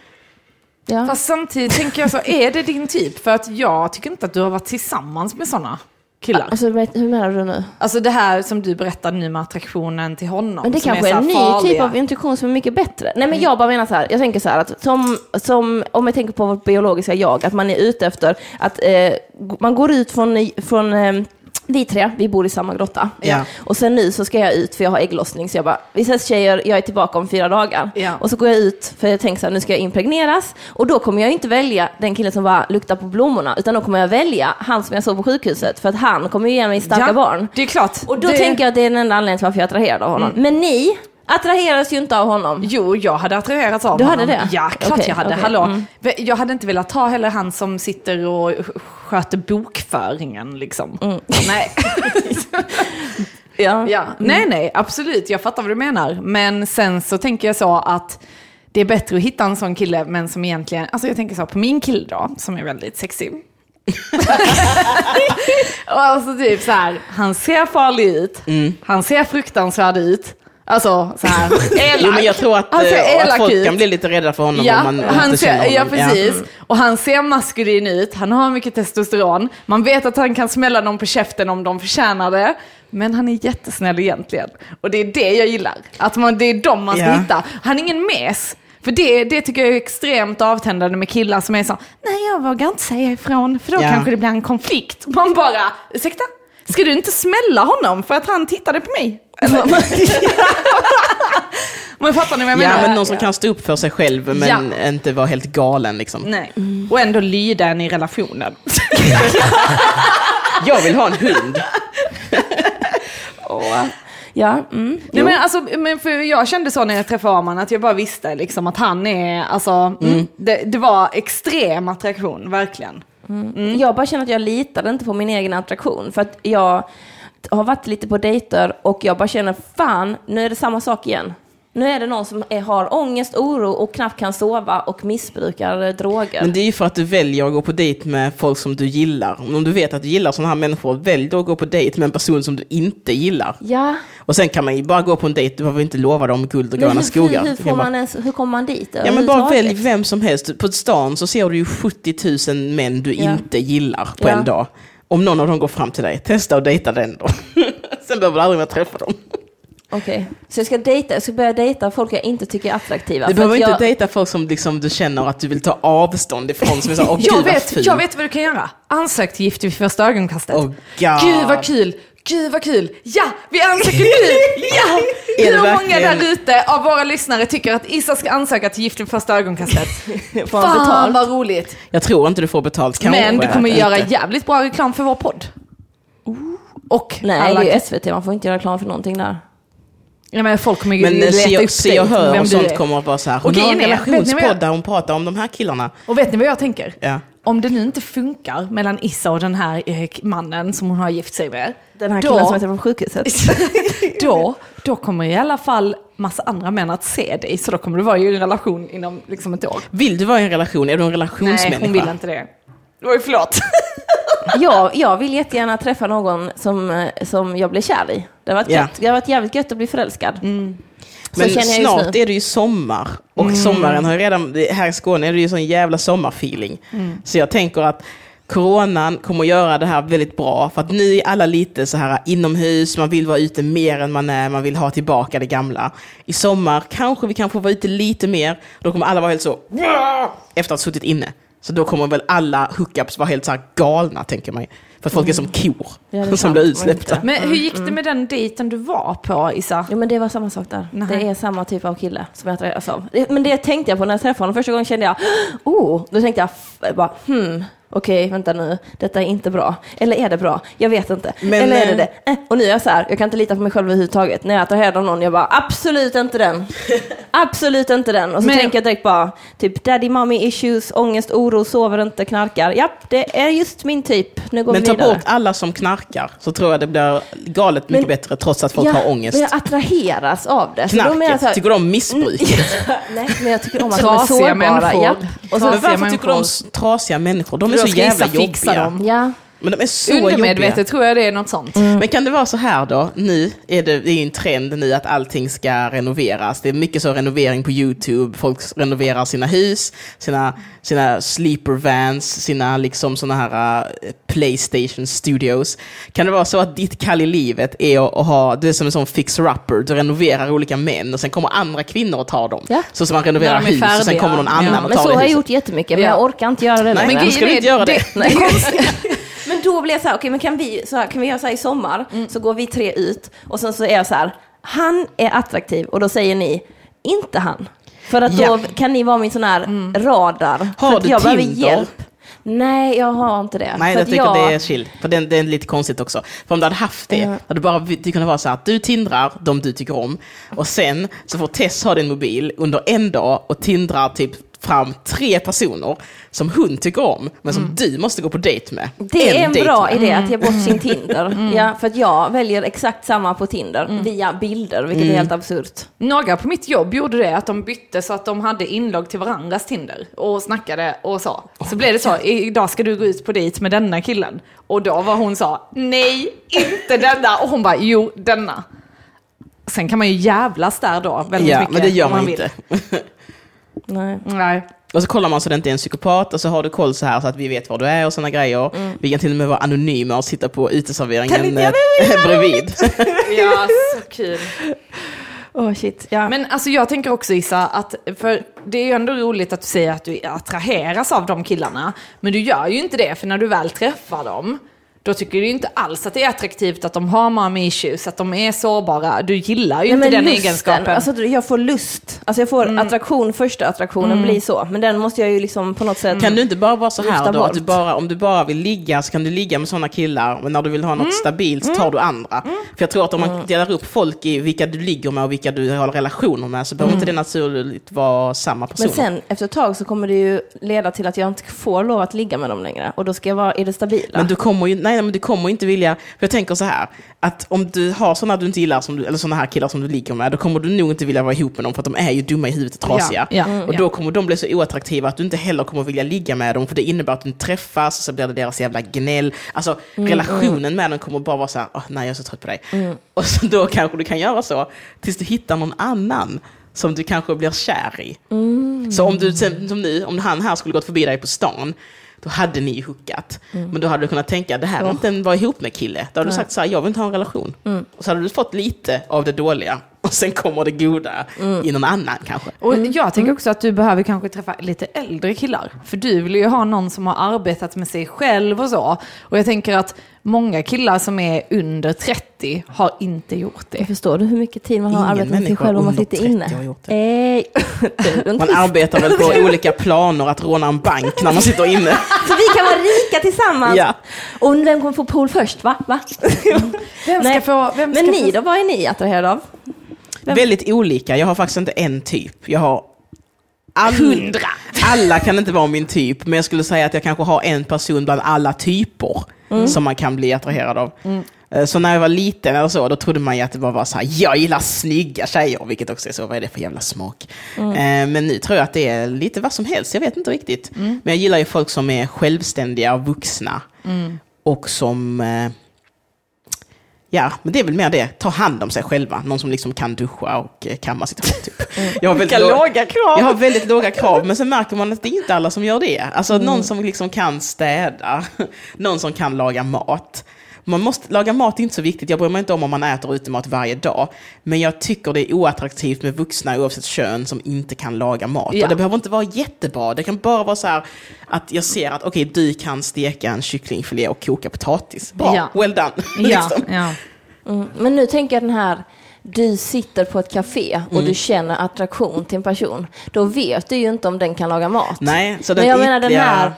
Ja. Fast samtidigt tänker jag så, är det din typ? För att jag tycker inte att du har varit tillsammans med sådana killar. Alltså, vet- hur menar du nu? Alltså det här som du berättade nu med attraktionen till honom. Men det som kanske är så en här ny farliga. typ av intuition som är mycket bättre. Nej men jag bara menar så här, jag tänker så här att som, som om jag tänker på vårt biologiska jag, att man är ute efter att eh, man går ut från, från eh, vi tre, vi bor i samma grotta. Ja. Och sen nu så ska jag ut för jag har ägglossning så jag bara, vi ses tjejer, jag är tillbaka om fyra dagar. Ja. Och så går jag ut för jag tänker så här, nu ska jag impregneras. Och då kommer jag inte välja den killen som bara luktar på blommorna, utan då kommer jag välja han som jag såg på sjukhuset. För att han kommer ju ge mig starka Ja, barn. Det är klart. Och då det... tänker jag att det är den enda anledningen till varför jag är attraherad av honom. Men ni attraheras ju inte av honom. Jo, jag hade attraherats av Du honom. hade det? Ja, klart Okej, jag hade. okej, Hallå. mm. Jag hade inte velat ta heller han som sitter och sköter bokföringen liksom. Mm. Nej. (laughs) Ja. ja. nej, nej, absolut. Jag fattar vad du menar. Men sen så tänker jag så att det är bättre att hitta en sån kille, men som egentligen, alltså jag tänker så på min kille då, som är väldigt sexig. (laughs) (laughs) och alltså typ så här, han ser farlig ut, han ser fruktansvärd ut. Alltså så här, elak. (laughs) Jo, men jag tror att, eh, att folk kan bli lite rädda för honom Ja, om man han inte ser, känner ja honom. precis. Och han ser maskulin ut, han har mycket testosteron. Man vet att han kan smälla någon på käften om de förtjänar det. Men han är jättesnäll egentligen. Och det är det jag gillar. Att man, det är dem man ska Ja. hitta. Han är ingen mes. För det, det tycker jag är extremt avtändande med killar som är så, nej jag vågar inte säga ifrån för då Ja. kanske det blir en konflikt. Man bara, ursäkta? Ska du inte smälla honom för att han tittade på mig? Eller? (laughs) men fattar ni vad jag Ja, menar? men någon som kan stå upp för sig själv men Ja. inte vara helt galen liksom. Nej. Och ändå lyda en i relationen. (laughs) Jag vill ha en hund. Och, ja, mm. Nej, men alltså, men för jag kände så när jag träffade Arman att jag bara visste liksom att han är, alltså, mm. det, det var extrem attraktion, verkligen. Mm. Mm. Jag bara känner att jag litade inte på min egen attraktion. För att jag har varit lite på dejter och jag bara känner, fan, nu är det samma sak igen. Nu är det någon som är, har ångest, oro och knappt kan sova och missbrukar droger. Men det är ju för att du väljer att gå på dejt med folk som du gillar. Om du vet att du gillar sådana här människor, välj då att gå på dejt med en person som du inte gillar. Ja, Och sen kan man ju bara gå på en dejt, du behöver inte lova dem guld och men gröna hur, skogar. hur, hur, får man ens, hur kommer man dit? Ja men bara välj vem som helst. På stan så ser du ju 70 000 män du Ja. inte gillar på Ja. en dag. Om någon av dem går fram till dig, testa att dejta den då. (laughs) Sen behöver du aldrig mer träffa dem. Okej, så jag ska dejta, jag ska börja dejta folk jag inte tycker är attraktiva. Du för behöver att inte jag, dejta folk som liksom du känner att du vill ta avstånd ifrån. Som är så, gud Jag vet, jag vet vad du kan göra. Ansök till Gift vid första ögonkastet. God. Gud vad kul! Gud vad kul! Ja, vi ansöker nu! (laughs) Ja! Hur många där ute av våra lyssnare tycker att Issa ska ansöka till Gift vid första ögonkastet? (laughs) får Fan betalt? vad roligt! Jag tror inte du får betalt. Kanske, Men du kommer inte. göra jävligt bra reklam för vår podd. Och Nej, alla... det är ju SVT, man får inte göra reklam för någonting där. Ja, men folk kommer ju Men eh, leta se, upp se och hör vem och sånt är. kommer att vara så här. Och Hon har en relationspodd där hon pratar om de här killarna. Och vet ni vad jag tänker? Ja. Om det nu inte funkar mellan Issa och den här eh, mannen som hon har gift sig med. Den här då- killen som heter på sjukhuset. (laughs) då, då kommer i alla fall massa andra män att se dig. Så då kommer du vara i en relation inom liksom ett år. Vill du vara i en relation? Är du en Nej, relationsmänniska? hon vill inte det. Oj, förlåt. (laughs) jag, jag vill jättegärna träffa någon som, eh, som jag blir kär i. Det har varit, Ja. gött. Det har varit jävligt gött att bli förälskad. Så Men snart är det ju sommar. Och sommaren har redan, här i Skåne är det ju sån jävla sommarfeeling. Så jag tänker att coronan kommer att göra det här väldigt bra. För att nu är alla lite så här inomhus, man vill vara ute mer än man är, man vill ha tillbaka det gamla. I sommar kanske vi kan få vara ute lite mer. Då kommer alla vara helt så, efter att ha suttit inne. Så då kommer väl alla hookups vara helt så här galna, tänker man. För att folk är som kor Ja, är som blir utsläppta. Men hur gick det med den dejten du var på, Issa? Jo men det var samma sak där. Nej. Det är samma typ av kille som jag träffas av. Det- Men det tänkte jag på när jag träffade honom. Första gången kände jag, oh, då tänkte jag, bara, hmm, okej, vänta nu, detta är inte bra. Eller är det bra? Jag vet inte. Men, Eller är det eh, det? Eh, och nu är jag så här, jag kan inte lita på mig själv överhuvudtaget. När jag attraherar av någon, jag bara, absolut inte den. (laughs) absolut inte den. Och så Men- tänker jag direkt bara, typ daddy mommy issues, ångest, oro, sover inte, knarkar. Japp, det är just min typ. Nu går Men vi ta vidare. bort alla som knarkar, så tror jag det blir galet mycket Men- bättre trots att folk Ja, har ångest. Men jag attraheras av det. Knarket, här- tycker du om missbruket? (laughs) Nej, men jag tycker om att de är Trasiga sårbara. människor. Japp. Och så, Men Trasiga varför tycker du om människor. trasiga människor? De är så jävla jobbiga. dem. ja. Men de är så Undermedvetet jobbiga. tror jag det är något sånt. Men kan det vara så här då? Nu är det, det är en trend nu att allting ska renoveras. Det är mycket så renovering på YouTube. Folk renoverar sina hus, sina, sina sleeper vans, sina liksom såna här uh, Playstation studios. Kan det vara så att ditt kall i livet är att, att ha, du är som en sån fixer-upper, du renoverar olika män och sen kommer andra kvinnor och tar dem. Ja. Så som man renoverar hus och sen kommer någon annan Ja. och Men tar så det har jag gjort jättemycket, men Ja. jag orkar inte göra det Nej, längre. men ska du grejen inte är- göra det? Nej. men då blir jag så här, okej men kan vi, så här, kan vi göra så här i sommar, Mm. så går vi tre ut och sen så är jag så här, han är attraktiv och då säger ni, inte han. För att då Ja. kan ni vara min sån här radar. Har för du jag behöver Tinder? hjälp. Nej, jag har inte det. Nej, jag tycker det är chill. För det, det är lite konstigt också. För om du hade haft det, Ja. hade du bara det kunde vara så här att du tindrar de du tycker om och sen så får Tess ha din mobil under en dag och tindrar typ fram tre personer som hon tycker om, men som du måste gå på dejt med. Mm. Det är en bra med. idé att ge bort sin Tinder. Ja, för att jag väljer exakt samma på Tinder via bilder, vilket är helt absurt. Några på mitt jobb gjorde det, att de bytte så att de hade inlogg till varandras Tinder och snackade och så. Så blev det så, idag ska du gå ut på dejt med denna killen. Och då var hon så, nej, inte denna. Och hon bara, jo, denna. Sen kan man ju jävlas där då väldigt Ja, mycket. men det gör om man vill. Nej. Nej. Och så kollar man så det inte är en psykopat och så har du koll så här så att vi vet var du är och sådana grejer. Vi kan till och med vara anonyma och sitta på uteserveringen eh, bredvid. (laughs) Ja, så kul. Åh shit, ja. Men alltså jag tänker också Issa, att för det är ju ändå roligt att du säger att du attraheras av de killarna. Men du gör ju inte det, för när du väl träffar dem, då tycker du inte alls att det är attraktivt att de har mommy issues, att de är sårbara. Du gillar ju Nej, inte den lusten, egenskapen. Alltså jag får lust. Alltså jag får Mm. attraktion, första attraktionen blir så. Men den måste jag ju liksom på något sätt... Kan du inte bara vara så här då, att du bara, om du bara vill ligga så kan du ligga med sådana killar, men när du vill ha något Mm. stabilt så tar du andra. För jag tror att om man delar upp folk i vilka du ligger med och vilka du har relationer med så behöver inte det naturligt vara samma personer. Mm. Men sen efter ett tag så kommer det ju leda till att jag inte får lov att ligga med dem längre. Och då ska jag vara i det stabila. Men du kommer ju, nej, men du kommer inte vilja, för jag tänker så här, att om du har sådana du inte gillar, som du, eller sådana här killar som du ligger med, då kommer du nog inte vilja vara ihop med dem för att de är ju dumma i huvudet och trasiga. Ja, ja, och då kommer de bli så oattraktiva att du inte heller kommer vilja ligga med dem, för det innebär att du träffas, och så blir det deras jävla gnäll. Alltså relationen med dem kommer bara vara så här, "Åh, nej jag är så trött på dig. Och så då kanske du kan göra så, tills du hittar någon annan som du kanske blir kär i. Så om du, som nu, om han här skulle gått förbi dig på stan, då hade ni ju hookat. Men då hade du kunnat tänka, det här är inte en vara ihop med kille. Då hade du sagt så här, jag vill inte ha en relation. Och så hade du fått lite av det dåliga, och sen kommer det goda i någon annan kanske. Och jag tänker också att du behöver kanske träffa lite äldre killar. För du vill ju ha någon som har arbetat med sig själv och så. Och jag tänker att många killar som är under 30 har inte gjort det. Förstår du hur mycket tid man har Ingen arbetat med sig själv om man sitter 30 inne? har gjort det. Man arbetar väl på (laughs) olika planer att råna en bank när man sitter inne. (laughs) Så vi kan vara rika tillsammans. Ja. Och vem kommer få pool först, va? va? Vem ska Nej. få... Vem ska Men ni få... då, vad är ni attraherade av? Vem- Väldigt olika, jag har faktiskt inte en typ. Jag har all... Hundra. Alla kan inte vara min typ, men jag skulle säga att jag kanske har en person bland alla typer som man kan bli attraherad av. Eh, Så när jag var liten eller så, då trodde man ju att det bara var så här, jag gillar snygga tjejer, vilket också är så, vad är det för jävla smak? Eh, Men nu tror jag att det är lite vad som helst, jag vet inte riktigt. Men jag gillar ju folk som är självständiga och vuxna. Och som, eh, ja, men det är väl mer det, ta hand om sig själva. Någon som liksom kan duscha och eh, kamma sitt hår typ. (laughs) Jag har väldigt Vilka lå- låga krav. jag har väldigt låga krav, men sen märker man att det är inte alla som gör det. Alltså någon som liksom kan städa, (laughs) någon som kan laga mat. Man måste, laga mat är inte så viktigt, jag bryr mig inte om om man äter utemat varje dag. Men jag tycker det är oattraktivt med vuxna oavsett kön som inte kan laga mat. Ja. Och det behöver inte vara jättebra, det kan bara vara så här att jag ser att okej, du kan steka en kycklingfilé och koka potatis. Bra, Ja. well done. Ja, (laughs) liksom. ja. Mm. Men nu tänker jag den här, du sitter på ett café och Mm. du känner attraktion till en person. Då vet du ju inte om den kan laga mat. Nej, så Men den jag menar den ytliga-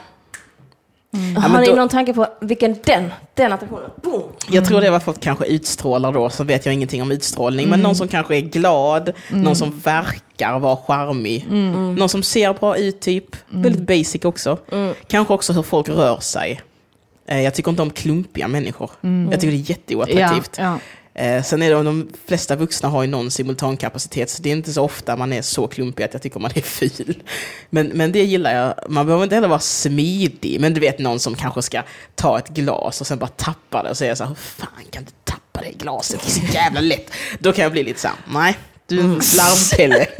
Ja, har ni då- någon tanke på vilken den, den attraktionen, boom! Jag tror det är vad folk kanske utstrålar då, så vet jag ingenting om utstrålning. Men någon som kanske är glad, någon som verkar vara charmig, någon som ser bra ut typ, väldigt basic också. Kanske också hur folk rör sig. Eh, Jag tycker inte om klumpiga människor. Jag tycker det är jätteoattraktivt. Ja, Eh, Sen är det, de flesta vuxna har ju någon simultankapacitet, så det är inte så ofta man är så klumpig att jag tycker man är ful. Men, men det gillar jag. Man behöver inte heller vara smidig, men du vet någon som kanske ska ta ett glas och sen bara tappa det och säga så här, hur fan kan du tappa det glaset? Det är så jävla lätt. Då kan jag bli lite så här, nej, du är en slarvpelle. (laughs)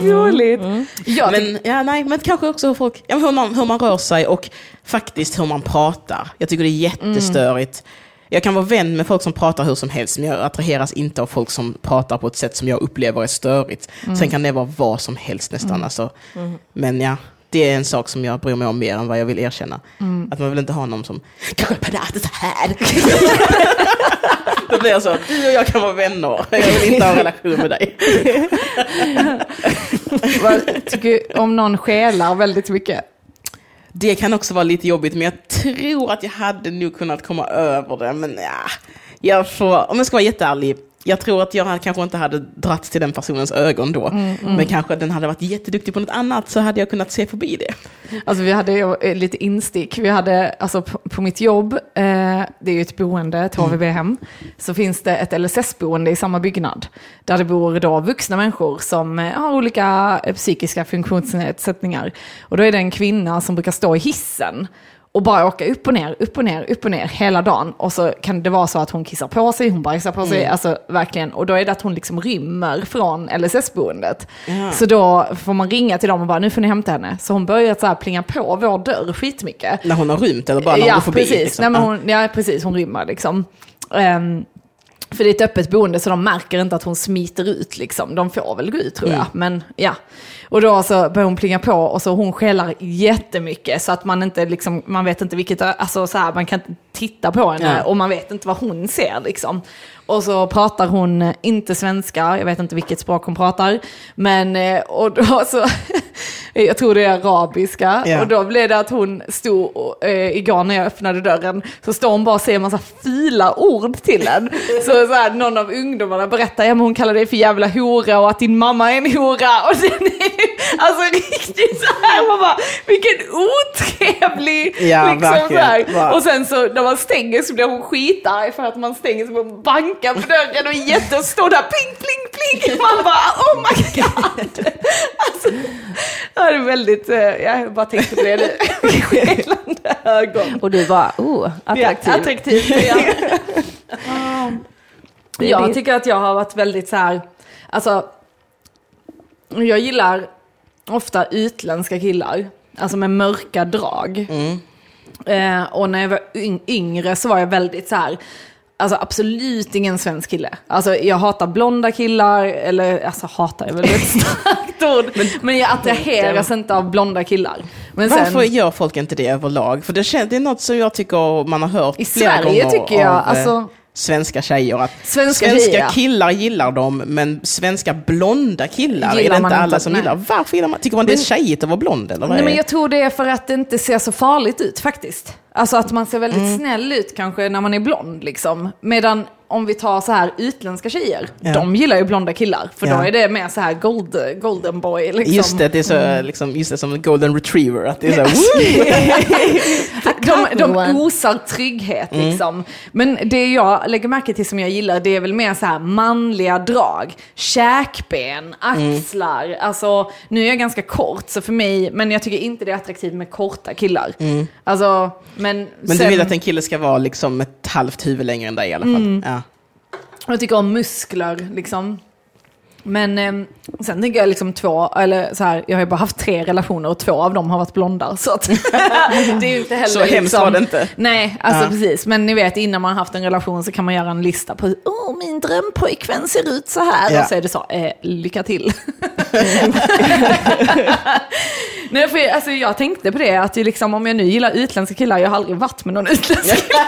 Vad roligt. Jag tyck- Men, ja, nej, men kanske också hur, folk, ja, hur, man, hur man rör sig och faktiskt hur man pratar. Jag tycker det är jättestörigt. Jag kan vara vän med folk som pratar hur som helst, men jag attraheras inte av folk som pratar på ett sätt som jag upplever är störigt. Sen kan det vara vad som helst nästan. Alltså. Men ja, det är en sak som jag bryr mig om mer än vad jag vill erkänna. Att man vill inte ha någon som kanske pratar så här. (laughs) Då blir jag så, du och jag kan vara vänner. Jag vill inte ha en relation med dig. (laughs) tycker om någon skälar väldigt mycket. Det kan också vara lite jobbigt, men jag tror att jag hade nog kunnat komma över det. Men ja, jag får, om jag ska vara jätteärlig, jag tror att jag kanske inte hade dratt till den personens ögon då. Men kanske den hade varit jätteduktig på något annat så hade jag kunnat se förbi det. Alltså vi hade eh, lite instick. Vi hade, alltså på, mitt jobb, eh, det är ju ett boende, ett HVB-hem, så finns det ett LSS-boende i samma byggnad. Där det bor då vuxna människor som eh, har olika eh, psykiska funktionsnedsättningar. Och då är det en kvinna som brukar stå i hissen och bara åka upp och ner, upp och ner, upp och ner hela dagen. Och så kan det vara så att hon kissar på sig, hon bajsar på sig, alltså verkligen. Och då är det att hon liksom rymmer från LSS-boendet. Ja. Så då får man ringa till dem och bara, nu får ni hämta henne. Så hon börjar så här plinga på vår dörr skitmycket. När hon har rymt eller bara när hon ja, går förbi? Precis. liksom. Nej, hon, ja, precis. Hon rymmer liksom. Ehm, för det är ett öppet boende så de märker inte att hon smiter ut liksom. De får väl gå ut tror Mm. jag. Men ja. Och då så börjar hon plinga på och så hon skäller jättemycket så att man inte liksom, man vet inte vilket, alltså så här, man kan inte titta på henne Ja. och man vet inte vad hon ser liksom. Och så pratar hon inte svenska, jag vet inte vilket språk hon pratar. Men, eh, och då så, (laughs) jag tror det är arabiska. Ja. Och då blev det att hon stod, eh, igår när jag öppnade dörren, så står hon bara och säger en massa fula ord till en. (laughs) Så, så här, någon av ungdomarna berättar, ja men hon kallar dig för jävla hora och att din mamma är en hora. Och sen är (laughs) alltså riktigt så här, man bara, vilken otrevlig, Ja, liksom så här. Och sen så när man stänger så blir hon skitarg för att man stänger så man bankar på dörren och jätte och står där pling pling pling. Man bara oh my (laughs) god. Alltså, det är väldigt, eh, jag bara tänkte på det nu. Skelande ögon. Och du bara, oh, attraktiv. Ja, attraktivt, (laughs) ja. Jag tycker att jag har varit väldigt så här, alltså, jag gillar ofta utländska killar, alltså med mörka drag. Eh, och när jag var yng- yngre så var jag väldigt så här, alltså absolut ingen svensk kille. Alltså jag hatar blonda killar, eller alltså hatar är väl ett (laughs) starkt ord, men, jag attraheras inte av blonda killar. Men sen, Varför gör folk inte det överlag? För det är något som jag tycker man har hört I flera Sverige gånger tycker jag, av eh, alltså- svenska tjejer. Att Svenska svenska tjejer. killar gillar dem, men svenska blonda killar Gillar är det inte alla inte, som nej. gillar. Varför gillar man? Tycker man det är tjejigt att vara blond? Eller vad Nej, men jag tror det är för att det inte ser så farligt ut faktiskt. Alltså att man ser väldigt Mm. snäll ut kanske när man är blond liksom. Medan om vi tar så här utländska tjejer, Ja. de gillar ju blonda killar. För Ja. då är det mer så här gold, golden boy liksom. Just det, det är så, Mm. liksom, just det som en golden retriever. Att det är så, här, (laughs) (laughs) de, de osar trygghet Mm. liksom. Men det jag lägger märke till som jag gillar, det är väl mer så här manliga drag. Käkben, axlar. Alltså, nu är jag ganska kort, så för mig, men jag tycker inte det är attraktivt med korta killar. Alltså, men, Mm. men sen, du vill att en kille ska vara liksom ett halvt huvud längre än dig i alla fall? Mm. Ja. jag tycker om muskler liksom. Men eh, sen tänker jag liksom två, eller så här, jag har ju bara haft tre relationer och två av dem har varit blonda. Så att (laughs) det är ju inte heller Så hemskt liksom, var det inte. Nej, alltså Ja. precis. Men ni vet, innan man har haft en relation så kan man göra en lista på hur oh, min drömpojkvän ser ut så här. Ja. Och så är det så, eh, lycka till. (laughs) Nej, för alltså, jag tänkte på det, att liksom, om jag nu gillar utländska killar, jag har aldrig varit med någon utländsk kille.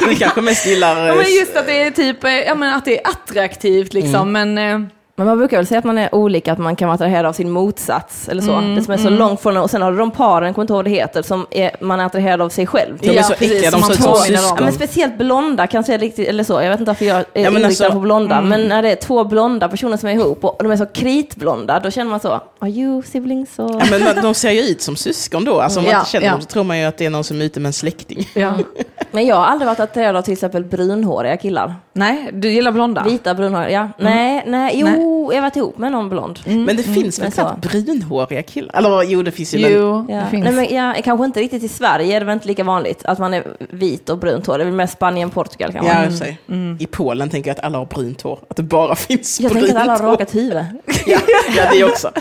(laughs) Du kanske mest gillar... Ja, eh, men just att det är typ, eh, ja, men att det är attraktivt liksom. Men eh, Men man brukar väl säga att man är olika, att man kan vara attraherad av sin motsats eller så. Mm, det som är så långt från och sen har du de paren, kommer inte ihåg vad det heter, som är, man är attraherad av sig själv. De är Ja, så äckliga, de ser ut som om. Ja, men syskon. speciellt blonda kanske är riktigt, eller så. Jag vet inte varför jag är Ja, inriktad alltså- på blonda. Men när det är två blonda personer som är ihop och de är så kritblonda, då känner man så, are you siblings? Och... Ja, men de ser ju ut som syskon då. Alltså, om man Ja, inte känner ja. dem så tror man ju att det är någon som är ute med en släkting. ja. (laughs) Men jag har aldrig varit attraherad av till exempel brunhåriga killar. nej, du gillar blonda? Vita brunhåriga, ja. Nej, nej, jo, jag har varit ihop med någon blond. Men det finns väl men så. knappt brunhåriga killar? Eller jo, det finns ju. Men, Jo, Ja. det finns. Nej, men, ja, kanske inte riktigt i Sverige är det väl inte lika vanligt att man är vit och brunt hår. Det är väl mer Spanien, Portugal kanske. ja, för sig. I Polen tänker jag att alla har brunt hår. Att det bara (laughs) finns Jag brunt tänker att alla har hår. rakat huvud. (laughs) Ja, ja, det också. (laughs)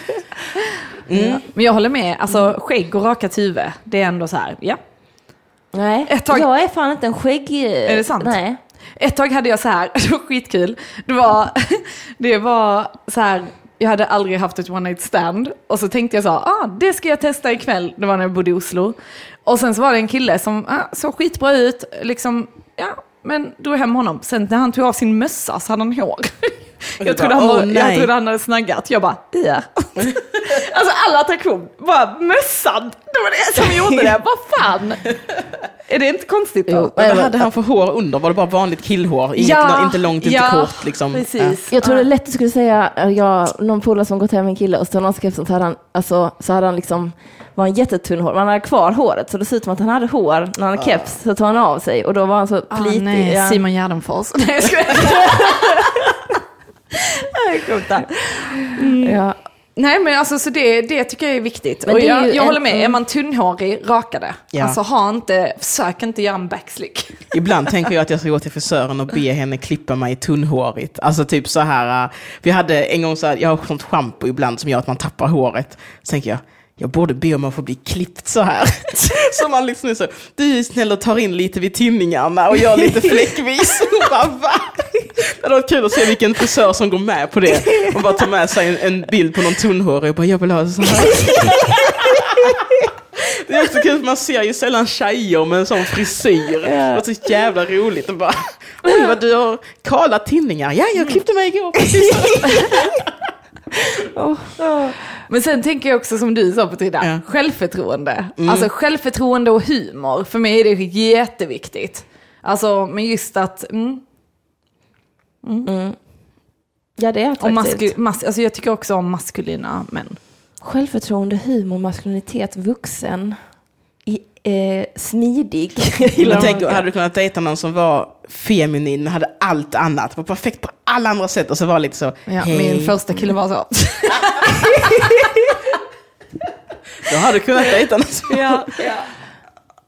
Men jag håller med, alltså skägg och rakat huvud, det är ändå så här, ja. Nej, Ett tag- jag är fan inte en skägg... Är det sant? Nej. Ett tag hade jag så här, (laughs) det var skitkul, det var, (laughs) det var så här, jag hade aldrig haft ett one night stand och så tänkte jag så, ah, det ska jag testa ikväll, det var när jag bodde i Oslo. Och sen så var det en kille som ah, såg skitbra ut, liksom, ja, men drog hem honom. Sen när han tog av sin mössa så hade han hår. Jag trodde, han var, "Åh, jag nej." trodde han hade snaggat. Jag bara, ja. (laughs) alltså all attraktion, bara mössan. Det var det som gjorde det. Vad fan? Är det inte konstigt då? Jo. Vad hade han för hår under? Var det bara vanligt killhår? Inget, Ja, inte långt, inte ja, kort liksom? Precis. Jag tror det är lätt att skulle säga, eh, jag, någon polare som gått hem med en kille och så någon skrev sånt så hade han, alltså, så hade han liksom, var en jättetunn hår, man hade kvar håret så det ser ut som att han hade hår när han hade keps, så tog han av sig och då var han så Ah, plitig. nej, ja. Simon Gärdenfors. Nej, jag skojar. (laughs) (laughs) Ja. Nej men alltså så det, det tycker jag är viktigt. Men och är jag, ju jag en- håller med, är man tunnhårig, raka det. Ja. Alltså ha inte, försök inte göra en backslick. (laughs) Ibland tänker jag att jag ska gå till frisören och be henne klippa mig tunnhårigt. Alltså typ så här, uh, vi hade en gång så här, jag har sånt schampo ibland som gör att man tappar håret. Så tänker jag, jag borde be om att få bli klippt så här. (laughs) Så man liksom är så, du är snäll och tar in lite vid tinningarna och gör lite fläckvis. (laughs) Och bara, va? Det hade varit kul att se vilken frisör som går med på det. Och bara tar med sig en, en bild på någon tunnhårig och bara, jag vill ha det så här. Det är också kul, för man ser ju sällan tjejer med en sån frisyr. Det var så jävla roligt. Och bara, Oj vad du har kala tinningar. Ja, jag klippte mig igår. Precis. (laughs) Men sen tänker jag också som du sa Petrina, Ja. självförtroende. Alltså självförtroende och humor, för mig är det jätteviktigt. Alltså men just att, mm, Ja, det är och attraktivt. masku, mas, alltså jag tycker också om maskulina män. Självförtroende, humor, maskulinitet, vuxen, i, eh, smidig. (laughs) Men tänk, hade du kunnat dejta någon som var feminin, men hade allt annat, var perfekt på alla andra sätt och så var lite så, Ja, hej. min första kille var så. (laughs) Då hade du kunnat dejta någon som ja, (laughs) ja.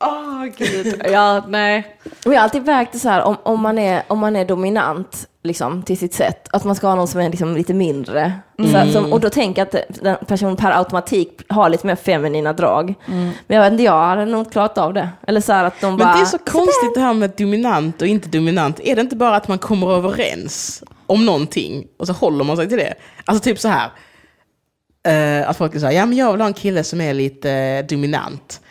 Åh gud. Ja, nej. Och jag har alltid vägt det så här, om, om, man är, om man är dominant liksom, till sitt sätt, att man ska ha någon som är liksom, lite mindre. Så, här, som, och då tänker jag att den personen per automatik har lite mer feminina drag. Men jag vet inte, jag hade nog klarat av det. Eller så här att de bara... Men det är så konstigt det här med dominant och inte dominant. Är det inte bara att man kommer överens om någonting och så håller man sig till det? Alltså typ så här. eh, att folk säger, ja men jag vill ha en kille som är lite eh, dominant.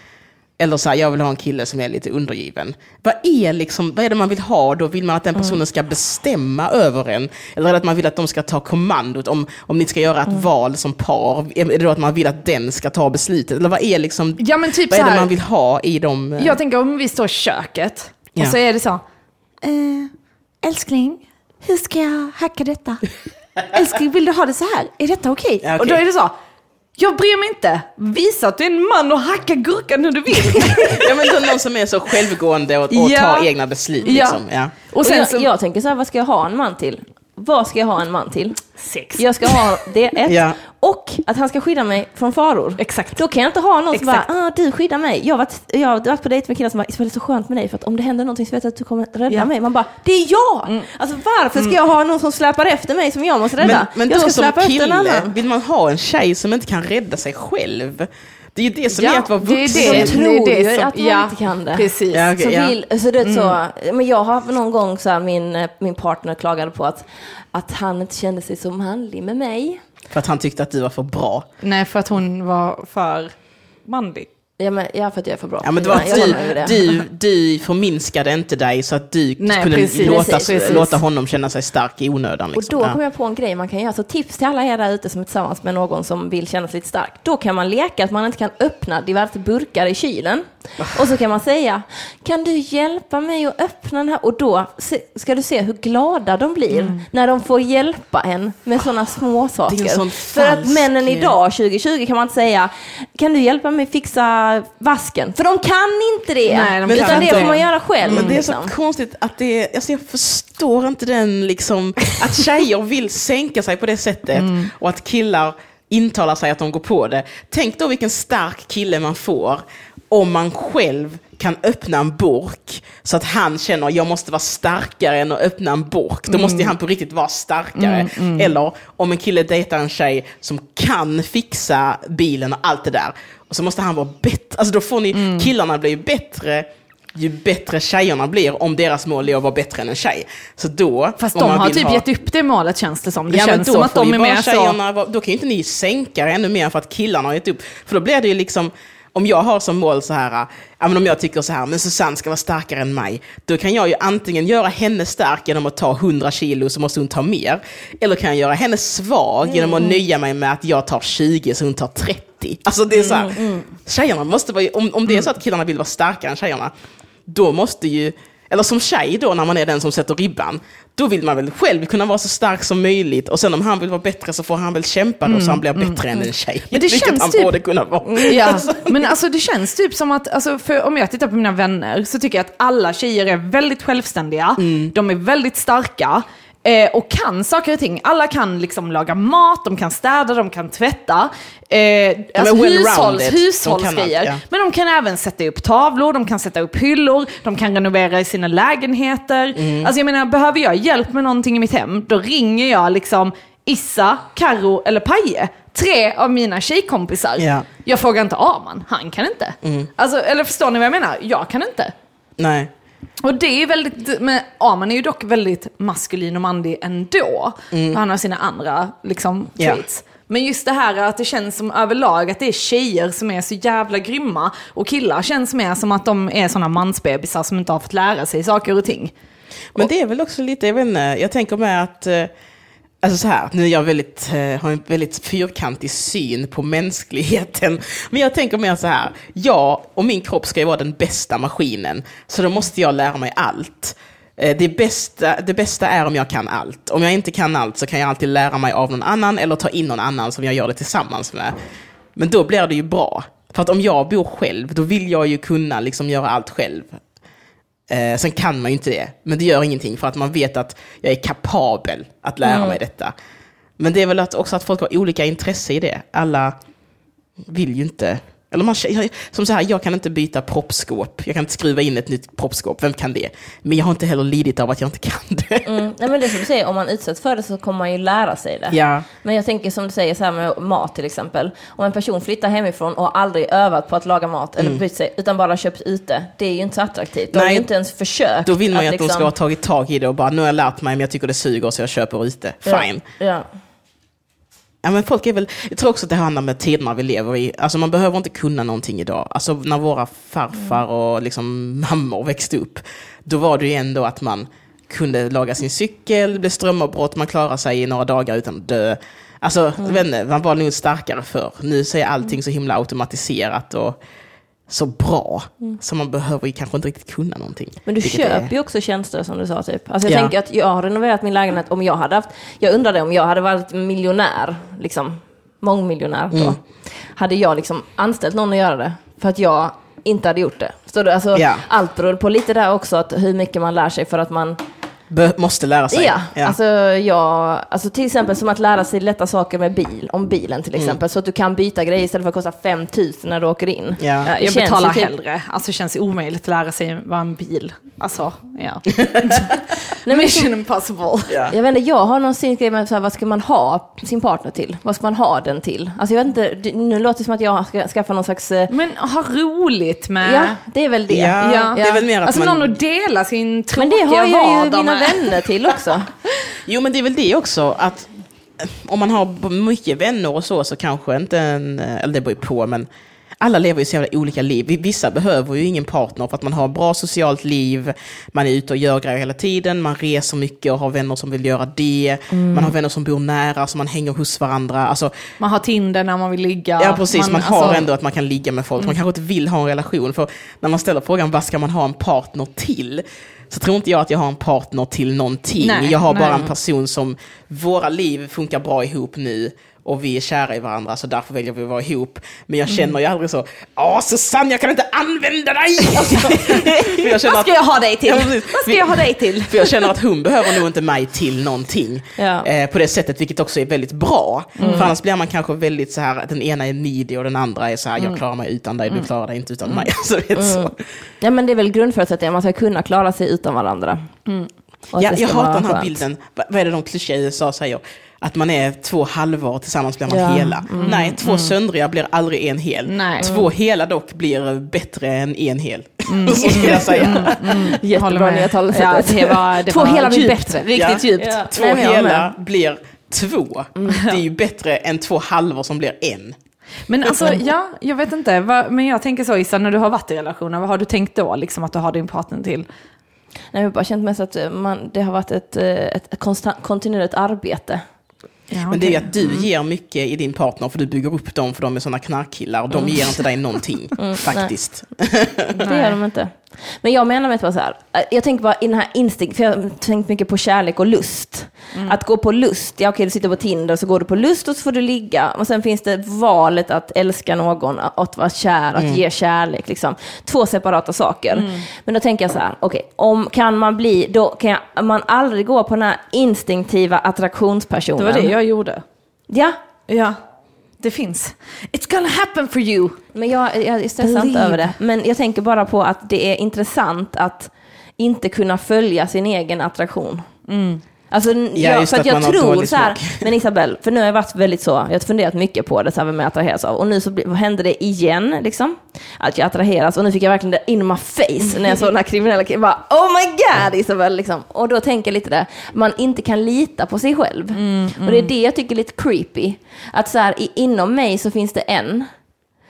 Eller så här, jag vill ha en kille som är lite undergiven. Vad är, liksom, vad är det man vill ha då? Vill man att den personen ska bestämma över en? Eller att man vill att de ska ta kommandot om, om ni ska göra ett val som par? Är det då att man vill att den ska ta beslutet? Eller vad är, liksom, Ja men typ vad är det man vill ha i de... eh, Jag tänker om vi står i köket Ja. och så är det så. Eh, älskling, hur ska jag hacka detta? (laughs) älskling, vill du ha det så här? Är detta okej? Ja, okej. Och då är det så. Jag bryr mig inte. Visa att du är en man och hacka gurkan hur du vill. (laughs) Ja men någon som är så självgående och, och Ja. tar egna beslut. Ja. Liksom. Ja. och Och sen jag, så... jag tänker så här, vad ska jag ha en man till? Vad ska jag ha en man till? Sex. Jag ska ha det (laughs) ett. Ja. Och att han ska skydda mig från faror. Exakt. Då kan jag inte ha någon som bara, Exakt. ah, du skyddar mig. Jag har varit, jag har varit på dejt med killar som bara, det är så skönt med dig för att om det händer någonting så vet jag att du kommer rädda Ja. mig. Man bara, det är jag! Alltså varför ska jag ha någon som släpar efter mig som jag måste rädda? Men, men jag då ska som efter en kille, annan. vill man ha en tjej som inte kan rädda sig själv? Det är ju det som Ja, är att vara det är vuxen. det. De tror det är det som- att man ja, inte kan det. Precis. Ja, okej, Så ja. vill, så det är så, Mm. men jag har någon gång så här, min, eh, min partner klagade på att, att han inte kände sig så manlig med mig. För att han tyckte att du var för bra. Nej, för att hon var för manlig. Ja, men, ja, för att jag är för bra. Ja, men det var du, du, du förminskade inte dig så att du Nej, kunde precis, låta, precis. låta honom känna sig stark i onödan. Och Liksom. då Ja. kom jag på en grej man kan göra. Så tips till alla er där ute som är tillsammans med någon som vill känna sig lite stark. Då kan man leka att man inte kan öppna diverse burkar i kylen. Och så kan man säga, kan du hjälpa mig att öppna den här? Och då ska du se hur glada de blir när de får hjälpa en med sådana små saker. Det är en sån För att männen idag, 2020, kan man inte säga, kan du hjälpa mig fixa vasken? För de kan inte det. Nej, de kan utan det inte. får man göra själv. Men det är så liksom. konstigt att det är, alltså jag förstår inte den liksom, att tjejer vill sänka sig på det sättet Mm. och att killar intalar sig att de går på det. Tänk då vilken stark kille man får om man själv kan öppna en burk så att han känner jag måste vara starkare än att öppna en burk. Då Mm. måste han på riktigt vara starkare. Eller om en kille dejtar en tjej som kan fixa bilen och allt det där. Och så måste han vara bättre. Alltså då får ni, Mm. killarna blir ju bättre ju bättre tjejerna blir om deras mål är att vara bättre än en tjej. Så då, Fast de har typ ha- gett upp det målet känns det som. Det ja, känns som att de är mer så... Då kan ju inte ni sänka det ännu mer för att killarna har gett upp. För då blir det ju liksom, om jag har som mål så här, ja, men om jag tycker så här, men Susanne ska vara starkare än mig, då kan jag ju antingen göra henne stark genom att ta 100 kilo så måste hon ta mer, eller kan jag göra henne svag genom Mm. att nöja mig med att jag tar 20 så hon tar 30. Alltså det är så här, Mm, tjejerna måste vara, om, om det är så att killarna vill vara starkare än tjejerna, då måste ju, eller som tjej då när man är den som sätter ribban, då vill man väl själv kunna vara så stark som möjligt och sen om han vill vara bättre så får han väl kämpa då så han blir bättre än en tjej. Mm, Men det Vilket känns han typ- borde kunna vara. Ja, (laughs) men alltså det känns typ som att, alltså, för om jag tittar på mina vänner så tycker jag att alla tjejer är väldigt självständiga, Mm. de är väldigt starka. Eh, och kan saker och ting. Alla kan liksom laga mat, de kan städa, de kan tvätta. Eh, alltså hushålls, hushållsgrejer. ja. Men de kan även sätta upp tavlor, de kan sätta upp hyllor, de kan renovera i sina lägenheter. Mm. Alltså jag menar, behöver jag hjälp med någonting i mitt hem, då ringer jag liksom Issa, Karo eller Paje. Tre av mina tjejkompisar. Ja. Jag frågar inte Arman, han kan inte. Alltså, eller förstår ni vad jag menar? Jag kan inte. Nej. Och det är väldigt, men Arman är ju dock väldigt maskulin och manlig ändå. För han har sina andra liksom, traits. Men just det här att det känns som överlag att det är tjejer som är så jävla grymma och killar känns mer som att de är sådana mansbebisar som inte har fått lära sig saker och ting. Men det är väl också lite, jag vet inte, jag tänker med att, eh, alltså så här, nu är jag väldigt, eh, har en väldigt fyrkantig syn på mänskligheten. Men jag tänker mer så här, jag och min kropp ska ju vara den bästa maskinen, så då måste jag lära mig allt. Eh, det bästa, det bästa är om jag kan allt. Om jag inte kan allt så kan jag alltid lära mig av någon annan eller ta in någon annan som jag gör det tillsammans med. Men då blir det ju bra. För att om jag bor själv, då vill jag ju kunna liksom göra allt själv. Eh, sen kan man ju inte det, men det gör ingenting för att man vet att jag är kapabel att lära mig detta. Men det är väl att också att folk har olika intresse i det. Alla vill ju inte, eller man, som så här, jag kan inte byta proppskåp, jag kan inte skruva in ett nytt proppskåp, vem kan det? Men jag har inte heller lidit av att jag inte kan det. Mm. Nej, men det är som du säger, om man utsätts för det så kommer man ju lära sig det. Ja. Men jag tänker som du säger så här med mat till exempel. Om en person flyttar hemifrån och aldrig övat på att laga mat eller brytt sig, utan bara köpt ute, det är ju inte så attraktivt. Då har ju inte ens försökt. Då vill man ju att, de liksom- ska ha tagit tag i det och bara, nu har jag lärt mig men jag tycker det suger så jag köper ute. Fine. Ja, ja. Ja, men folk är väl, jag tror också att det handlar med tiderna vi lever i. Alltså man behöver inte kunna någonting idag. Alltså när våra farfar och liksom mammor växte upp, då var det ju ändå att man kunde laga sin cykel, det blev strömavbrott, man klarade sig i några dagar utan att dö. Alltså, vet inte, man var nog starkare för. Nu så är allting så himla automatiserat och så bra. Så man behöver kanske inte riktigt kunna någonting. Men du köper är- ju också tjänster som du sa typ. Alltså jag Ja. tänker att jag har renoverat min lägenhet om jag hade haft, jag undrade om jag hade varit miljonär, liksom mångmiljonär då. Mm. Hade jag liksom anställt någon att göra det? För att jag inte hade gjort det. Förstår du? Alltså, Ja. Allt beror på lite där också, att hur mycket man lär sig för att man Be- måste lära sig. Ja, Alltså, jag, alltså till exempel som att lära sig lätta saker med bil, om bilen till exempel, så att du kan byta grejer istället för att kosta 5 000 när du åker in. Ja. Ja, Det jag känns betalar typ- hellre. Alltså det känns omöjligt att lära sig vad en bil, alltså ja. (laughs) Nej, men, Mission impossible. Ja. jag vet inte, jag har någon grej med så här, vad ska man ha sin partner till? Vad ska man ha den till? Alltså jag vet inte, nu låter det som att jag ska skaffa någon slags... eh, Men ha roligt med... Ja, det är väl det. Ja, det är väl mer att alltså man... någon att dela sin Men tråkiga det har jag ju vardag mina med. Vänner till också. Jo, men det är väl det också, att eh, om man har mycket vänner och så, så kanske inte en, eh, eller det beror ju på, men alla lever ju så jävla olika liv. Vi- Vissa behöver ju ingen partner för att man har bra socialt liv, man är ute och gör grejer hela tiden, man reser mycket och har vänner som vill göra det, man har vänner som bor nära, så man hänger hos varandra. Alltså, Man har Tinder när man vill ligga. Ja, precis. Man, har alltså, ändå att man kan ligga med folk. Man kanske inte vill ha en relation. För när man ställer frågan vad ska man ha en partner till? Så tror inte jag att jag har en partner till någonting. Nej, jag har bara nej. en person som, våra liv funkar bra ihop nu. Och vi är kära i varandra, så därför väljer vi att vara ihop. Men jag känner ju aldrig så, Åh Susanne, jag kan inte använda dig! (laughs) Alltså, för jag känner Vad ska jag ha dig till? Ja. Vad ska jag ha dig till? För jag känner att hon behöver nog inte mig till någonting. Ja. Eh, på det sättet, vilket också är väldigt bra. För annars blir man kanske väldigt så här, att den ena är needy och den andra är så här, jag klarar mig utan dig, du klarar dig inte utan mig. (laughs) Alltså, det är så. Ja, men det är väl grundförutsättningen, man ska kunna klara sig utan varandra. Ja, jag hatar den här skönt. bilden, Va- vad är det de klyschiga i USA säger? Att man är två halvor tillsammans blir man Ja. hela. Nej, två söndriga blir aldrig en hel. Nej. Två hela dock blir bättre än en hel. (laughs) Så skulle jag säga. Håller Jättebra med. nya Ja, det var, det Två var hela blir bättre. Riktigt Ja. djupt. Ja. Två Nej, hela blir två. Det är ju bättre än två halvor som blir en. Men alltså, ja, jag vet inte. Men jag tänker så Issa, när du har varit i relationer, vad har du tänkt då? Liksom att du har din partner till? Nej, jag har bara känt mest att eh, man, det har varit ett, eh, ett konstant, kontinuerligt arbete. Ja, Men det är ju att du ger mycket i din partner för du bygger upp dem för de är sådana knarkkillar de ger inte dig någonting. faktiskt. Det gör de inte. Men jag menar med bara så här, eh, jag tänker bara i den här instinkt, för jag har tänkt mycket på kärlek och lust. Att gå på lust, ja okej du sitter på Tinder så går du på lust och så får du ligga. Och sen finns det valet att älska någon, att vara kär, att ge kärlek. Liksom. Två separata saker. Men då tänker jag så här, okej, om kan man bli, då kan jag, man aldrig gå på den här instinktiva Det attraktionspersonen. var det jag gjorde. Ja, Ja, det finns. It's gonna happen for you. Men jag, jag inte Believe. över det. Men jag tänker bara på att det är intressant att inte kunna följa sin egen attraktion. Alltså, Ja, jag, för att att jag tror så här, men Isabelle, för nu har jag varit väldigt så, jag har funderat mycket på det, så här, vem jag attraheras av. Och nu så vad hände det igen, liksom. Att jag attraheras, och nu fick jag verkligen det in my face när jag såg den här kriminella killen. Bara, oh my god Isabelle, liksom. Och då tänker jag lite det, man inte kan lita på sig själv. Och det är det jag tycker är lite creepy. Att så här, inom mig så finns det en,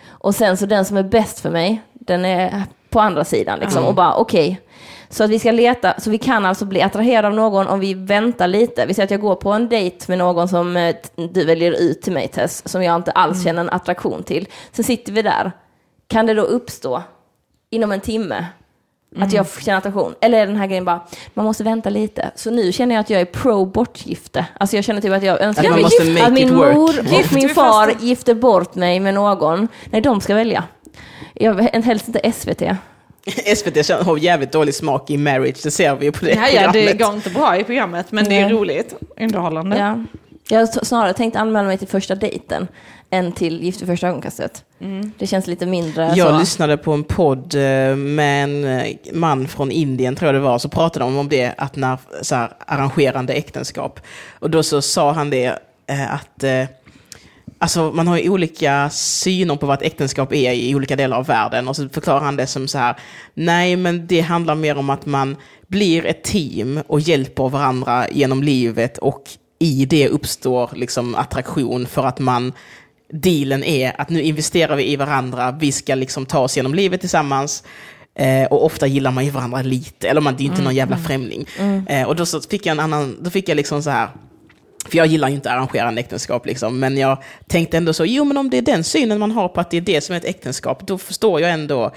och sen så den som är bäst för mig, den är på andra sidan liksom. Och bara okej. Så att vi ska leta, så vi kan alltså bli attraherade av någon om vi väntar lite. Vi säger att jag går på en dejt med någon som eh, du väljer ut till mig Tess, som jag inte alls känner en attraktion till. Sen sitter vi där. Kan det då uppstå inom en timme att jag känner attraktion? Eller är den här grejen bara, man måste vänta lite. Så nu känner jag att jag är pro bortgifte. Alltså jag känner typ att jag önskar Att att, att min mor Gifter och min far gifter bort mig med någon. Nej, de ska välja. Jag en helst inte SVT. (laughs) SVT har jävligt dålig smak i marriage, det ser vi ju på det Ja, ja, det programmet. går inte bra i programmet, men det är Nej. roligt. Underhållande. Ja. Jag har snarare tänkt anmäla mig till första dejten än till Gift vid första ögonkastet. Det känns lite mindre Jag så. lyssnade på en podd eh, med en eh, man från Indien, tror jag det var, så pratade de om det, att när, så här, arrangerande äktenskap. Och då så sa han det, eh, att alltså, man har ju olika syner på vad ett äktenskap är i olika delar av världen. Och så förklarar han det som så här, nej men det handlar mer om att man blir ett team och hjälper varandra genom livet och i det uppstår liksom attraktion för att man dealen är att nu investerar vi i varandra, vi ska liksom ta oss genom livet tillsammans. Eh, och ofta gillar man ju varandra lite, eller man, det är ju inte någon jävla främling. Eh, och då så fick jag en annan, då fick jag liksom så här, för jag gillar ju inte arrangerande äktenskap liksom, men jag tänkte ändå så, jo men om det är den synen man har på att det är det som är ett äktenskap, då förstår jag ändå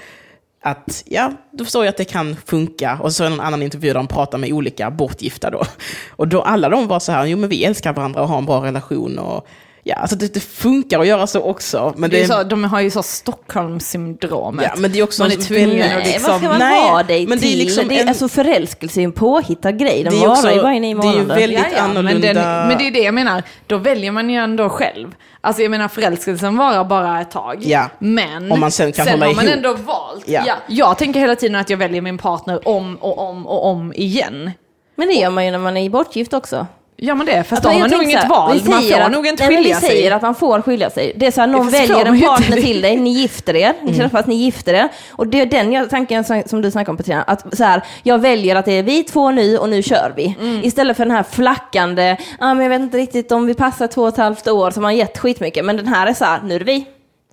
att, ja, då förstår jag att det kan funka. Och så är jag en annan intervju där de pratar med olika bortgifta då. Och då alla de var så här, jo men vi älskar varandra och har en bra relation och Ja, alltså det, det funkar att göra så också. Men Det är det, så, de har ju så Stockholmssyndromet. ja, men det är också Man är tvungen att Nej, liksom... vad ska man Nej, ha dig men det är till? liksom det är, en- Alltså förälskelse är en påhittad grej. Den Det är varar ju bara i nio det är ju månader. väldigt- Ja, ja, men, annorlunda- den, men det är det jag menar, då väljer man ju ändå själv. Alltså jag menar förälskelsen varar bara ett tag. Ja. Men Om man sen kan hålla har man ihop. ändå valt. Ja. Ja. Jag tänker hela tiden att jag väljer min partner om och om och om igen. Men det gör man ju när man är bortgift också. Gör man det? Fast då har man nog inget här, val. Man får att- nog inte nej, men skilja Vi säger sig. att man får skilja sig. Det är så här, någon väljer en partner till dig, ni gifter er, ni träffas, ni gifter er. Och det är den tanken som som du snackade om Petrina, att så här, jag väljer att det är vi två nu och nu kör vi. Mm. Istället för den här flackande, ah, men jag vet inte riktigt om vi passar två och ett halvt år som har gett skitmycket, men den här är så här, nu är det vi.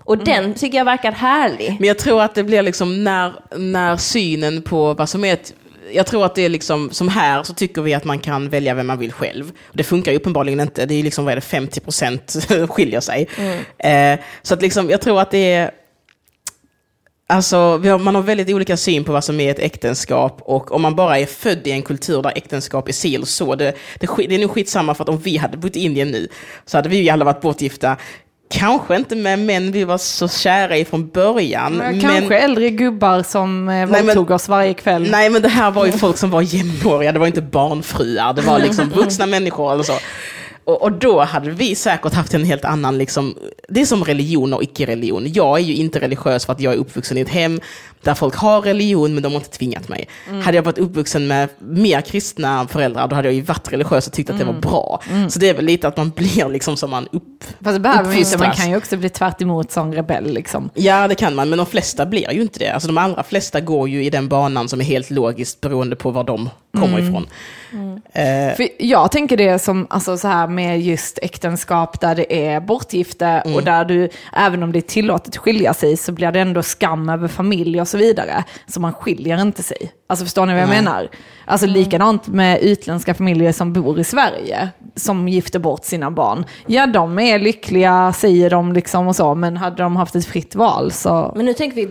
Och Mm. den tycker jag verkar härlig. Men jag tror att det blir liksom när, när synen på vad som är ett jag tror att det är liksom, som här så tycker vi att man kan välja vem man vill själv. Det funkar ju uppenbarligen inte, det är ju liksom, vad är det, 50% (laughs) skiljer sig. Eh, så att liksom, jag tror att det är, Alltså, har, man har väldigt olika syn på vad som är ett äktenskap och om man bara är född i en kultur där äktenskap är si eller så, det, det, det är nog skitsamma för att om vi hade bott i Indien nu så hade vi ju alla varit bortgifta. Kanske inte med män vi var så kära i från början. men, Kanske äldre gubbar som eh, men- våldtog oss varje kväll. Nej men det här var ju folk som var jämnåriga, det var inte barnfruar, det var liksom (laughs) vuxna människor eller så. Och, och då hade vi säkert haft en helt annan, liksom, det är som religion och icke-religion. Jag är ju inte religiös för att jag är uppvuxen i ett hem där folk har religion men de har inte tvingat mig. Hade jag varit uppvuxen med mer kristna föräldrar då hade jag ju varit religiös och tyckt att det var bra. Så det är väl lite att man (laughs) blir liksom som man upp, Fast det behöver man inte, man kan ju också bli tvärt emot som rebell liksom. Ja, det kan man, men de flesta blir ju inte det. Alltså de allra flesta går ju i den banan som är helt logiskt beroende på var de kommer ifrån. Eh, För jag tänker det som alltså, så här med just äktenskap där det är bortgifte och där du, även om det är tillåtet att skilja sig, så blir det ändå skam över familj och så vidare. Så man skiljer inte sig. Alltså förstår ni vad jag Nej. menar? Alltså likadant med utländska familjer som bor i Sverige, som gifter bort sina barn. Ja, de är lyckliga, säger de liksom och så, men hade de haft ett fritt val så... Men nu tänker vi,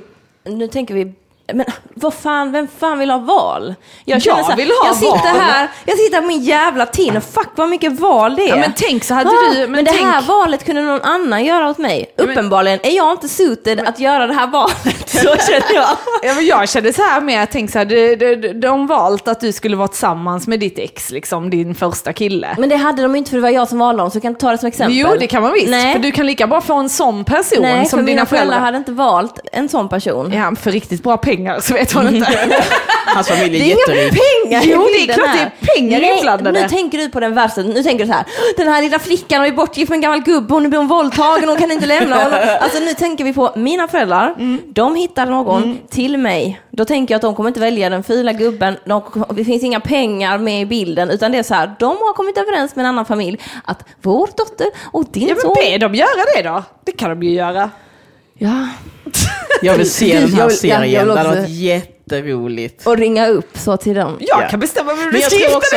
nu tänker vi Men vad fan, vem fan vill ha val? Jag, Jag så här, vill ha jag sitter val. här, jag sitter här på min jävla Tinder, fuck vad mycket val det är. Ja, men tänk så hade Ah, du- Men, men det här tänk- valet kunde någon annan göra åt mig. men- Uppenbarligen är jag inte suited att göra det här valet, (laughs) så känner jag. Ja, men jag kände så här med, tänkte så här, de, de, de valt att du skulle vara tillsammans med ditt ex, liksom din första kille. Men det hade de inte för det var jag som valde dem, så jag kan ta det som exempel. Jo, det kan man visst. Nej. För du kan lika bra få en sån person Nej, som för dina mina föräldrar föräldrar. hade inte valt en sån person. Ja, för riktigt bra pengar så vet man inte. (laughs) Hans familj Det är är jätterik. inga pengar Jo, det är klart det är pengar Nej, inblandade. Nu tänker du på den värsta, nu tänker du så här, den här lilla flickan är bortgift med en gammal gubbe och nu blir hon våldtagen och hon kan inte lämna honom. (laughs) Alltså nu tänker vi på mina föräldrar, Mm. de hittar någon till mig. Då tänker jag att de kommer inte välja den fula gubben, de, det finns inga pengar med i bilden, utan det är så här, de har kommit överens med en annan familj att vår dotter och din Ja, men son... be dem göra det då. Det kan de ju göra. (laughs) Ja. Jag vill se den Jag här vill- ja, jag serien, vill det hade varit jätteroligt. Och ringa upp så till dem. Jag Ja. kan bestämma vem du jag gifta också,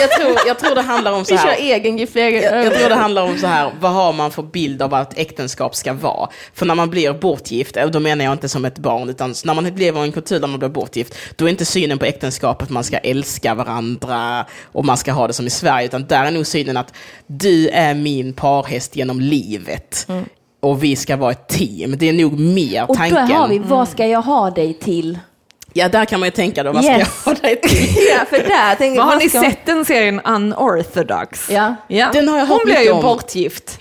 jag tror, jag tror det handlar om så Vi kör här. egen Jag, jag tror det handlar om så här, vad har man för bild av vad ett äktenskap ska vara? För när man blir bortgift, och då menar jag inte som ett barn, utan när man lever i en kultur där man blir bortgift, då är inte synen på äktenskapet att man ska älska varandra och man ska ha det som i Sverige, utan där är nog synen att du är min parhäst genom livet. Och vi ska vara ett team. Det är nog mer Och tanken. då har vi, vad ska jag ha dig till? Ja, där kan man ju tänka då, vad ska Yes. jag ha dig till? (laughs) Ja, för där tänker har ni ska- sett den serien Unorthodox? Ja. ja. Den har jag Hon blir ju om. bortgift.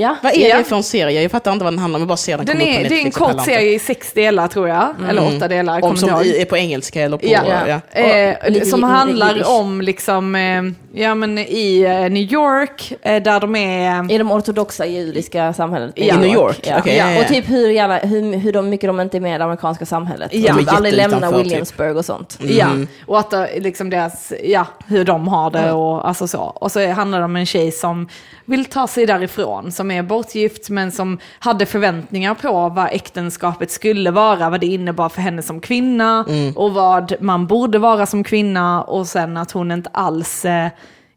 Ja. Vad är Ja. det för en serie? Jag fattar inte vad den handlar om, jag bara ser den Den upp på är, det är en kort serie i sex delar tror jag, eller åtta delar, Om som är på engelska eller på... Ja, ja. Eh, Och lite som handlar om liksom, eh, ja men i eh, New York, eh, där de är... I de ortodoxa judiska samhället. I New York? Ja. Okej, ja, ja, ja. Och typ hur, gärna, hur, hur de, mycket de inte är med i det amerikanska samhället. Ja. Typ De är aldrig lämnar typ. Williamsburg och sånt. Ja, och att det, liksom deras, ja, hur de har det och alltså så. Och så handlar det om en tjej som vill ta sig därifrån, som är bortgift men som hade förväntningar på vad äktenskapet skulle vara, vad det innebar för henne som kvinna och vad man borde vara som kvinna. Och sen att hon inte alls eh,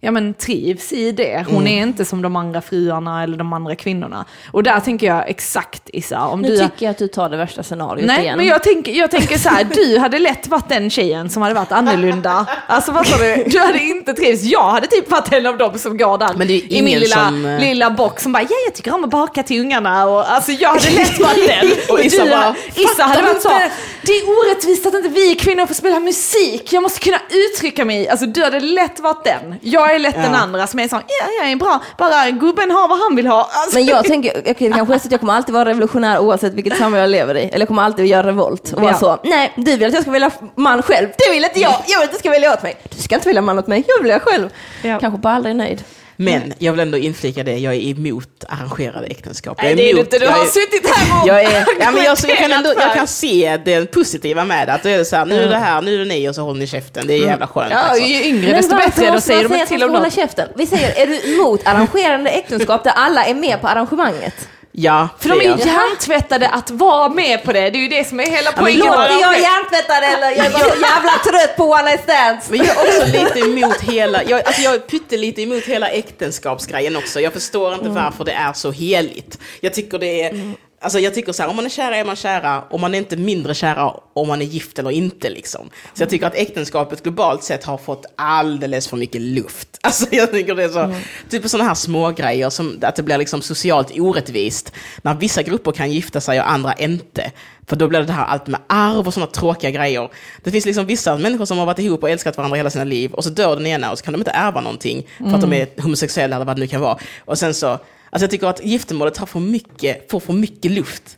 ja, men, trivs i det. Hon är inte som de andra fruarna eller de andra kvinnorna. Och där tänker jag exakt Issa, om Nu du... tycker jag att du tar det värsta scenariot Nej, igen. men jag tänker, jag tänker så här, du hade lätt varit den tjejen som hade varit annorlunda. Alltså vad sa du? Du hade inte trivts. Jag hade typ varit en av dem som går där i min lilla, som, eh, lilla box som bara, ja jag tycker om att baka till ungarna. Och, alltså jag hade lätt varit (laughs) den. Och Issa du, bara, Issa hade "Fattar varit så, inte." det är orättvist att inte vi kvinnor får spela musik. Jag måste kunna uttrycka mig. Alltså du hade lätt varit den. Jag är lätt den Ja. andra som är så, ja jag är bra, bara gubben har vad han vill ha. Alltså, Men jag tänker, okej det kanske är så att jag kommer alltid vara revolutionär oavsett vilket samhälle jag lever i. Eller jag kommer alltid göra revolt och vara Ja. så, nej du vill att jag ska välja man själv, det vill inte jag, jag vill att du ska välja åt mig. Du ska inte välja man åt mig, jag vill välja själv. Ja. Kanske bara aldrig nöjd. Men jag vill ändå inflika det, jag är emot arrangerade äktenskap. Nej det är du emot- inte, du har är- suttit här och jag, är, ja, men jag, jag, kan ändå, jag kan se det positiva med det. Att det är så här, nu är det här, nu är det ni och så håller ni käften. Det är jävla skönt. Ja, alltså. ju yngre desto bättre, då säger man de säga inte att till om något. käften? Vi säger, är du emot arrangerande äktenskap där alla är med på arrangemanget? Ja, För de är ju hjärntvättade att vara med på det, det är ju det som är hela poängen. låt- med Låter jag hjärntvättad eller? Jag är bara så jävla trött på one night stands. Men jag är också lite emot hela, jag, alltså jag är pyttelite emot hela äktenskapsgrejen också. Jag förstår inte varför det är så heligt. Jag tycker det är, alltså jag tycker så här, om man är kära är man kära, och man är inte mindre kära om man är gift eller inte liksom. Så jag tycker att äktenskapet globalt sett har fått alldeles för mycket luft. (laughs) Alltså jag tycker det är så, typ sådana här små grejer som att det blir liksom socialt orättvist. När vissa grupper kan gifta sig och andra inte. För då blir det det här allt med arv och sådana tråkiga grejer. Det finns liksom vissa människor som har varit ihop och älskat varandra hela sina liv och så dör den ena och så kan de inte ärva någonting för att de är homosexuella eller vad det nu kan vara. Och sen så, alltså jag tycker att giftermålet har för mycket, får för mycket luft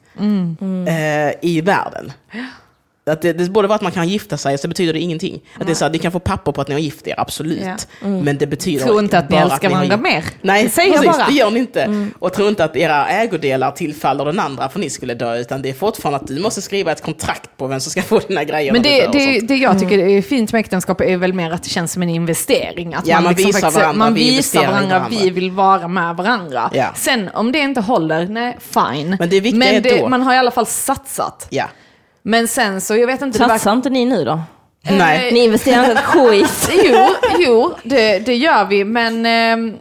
eh, i världen. Att det, det borde vara att man kan gifta sig, så betyder det ingenting. Att det är så att ni kan få papper på att ni har gift er, absolut. Men det betyder Tro inte att ni älskar varandra mer. Nej, Det säger precis, bara. det gör ni inte. Och tro inte att era ägodelar tillfaller den andra för ni skulle dö, utan det är fortfarande att du måste skriva ett kontrakt på vem som ska få dina grejer Men det, det, det jag tycker är fint med äktenskap är väl mer att det känns som en investering. Att Ja, man visar faktiskt- varandra, man vi visar varandra, varandra. vi vill vara med varandra. Ja. Sen om det inte håller, nej fine. Men det viktiga Men är det, då- man har i alla fall satsat. Ja. Men sen så, jag vet inte. Satsar inte ni nu då? Nej. Ni investerar inte ett skit. (laughs) Jo, jo det, det gör vi, men ehm,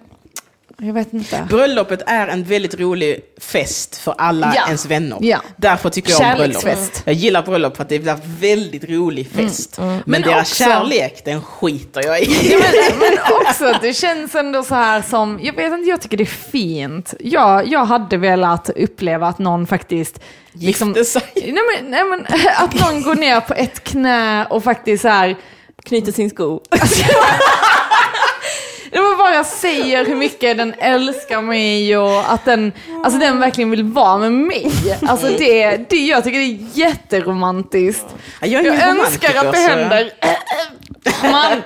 Jag vet inte. Bröllopet är en väldigt rolig fest för alla Ja. ens vänner. Ja. Därför tycker jag om bröllop. Jag gillar bröllop för att det blir en väldigt rolig fest. Men, Men deras också- kärlek, den skiter jag i. Ja, men, (laughs) men också, det känns ändå så här som, jag vet inte, jag tycker det är fint. Jag, jag hade velat uppleva att någon faktiskt liksom, Gifte sig. nej men, nej men, (laughs) att någon går ner på ett knä och faktiskt så här, Knyter sin sko. (laughs) det var bara säger hur mycket den älskar mig och att den, alltså den verkligen vill vara med mig. Alltså det, det jag tycker det är jätteromantiskt. Ja, Jag, är Jag önskar att det så- händer. Man,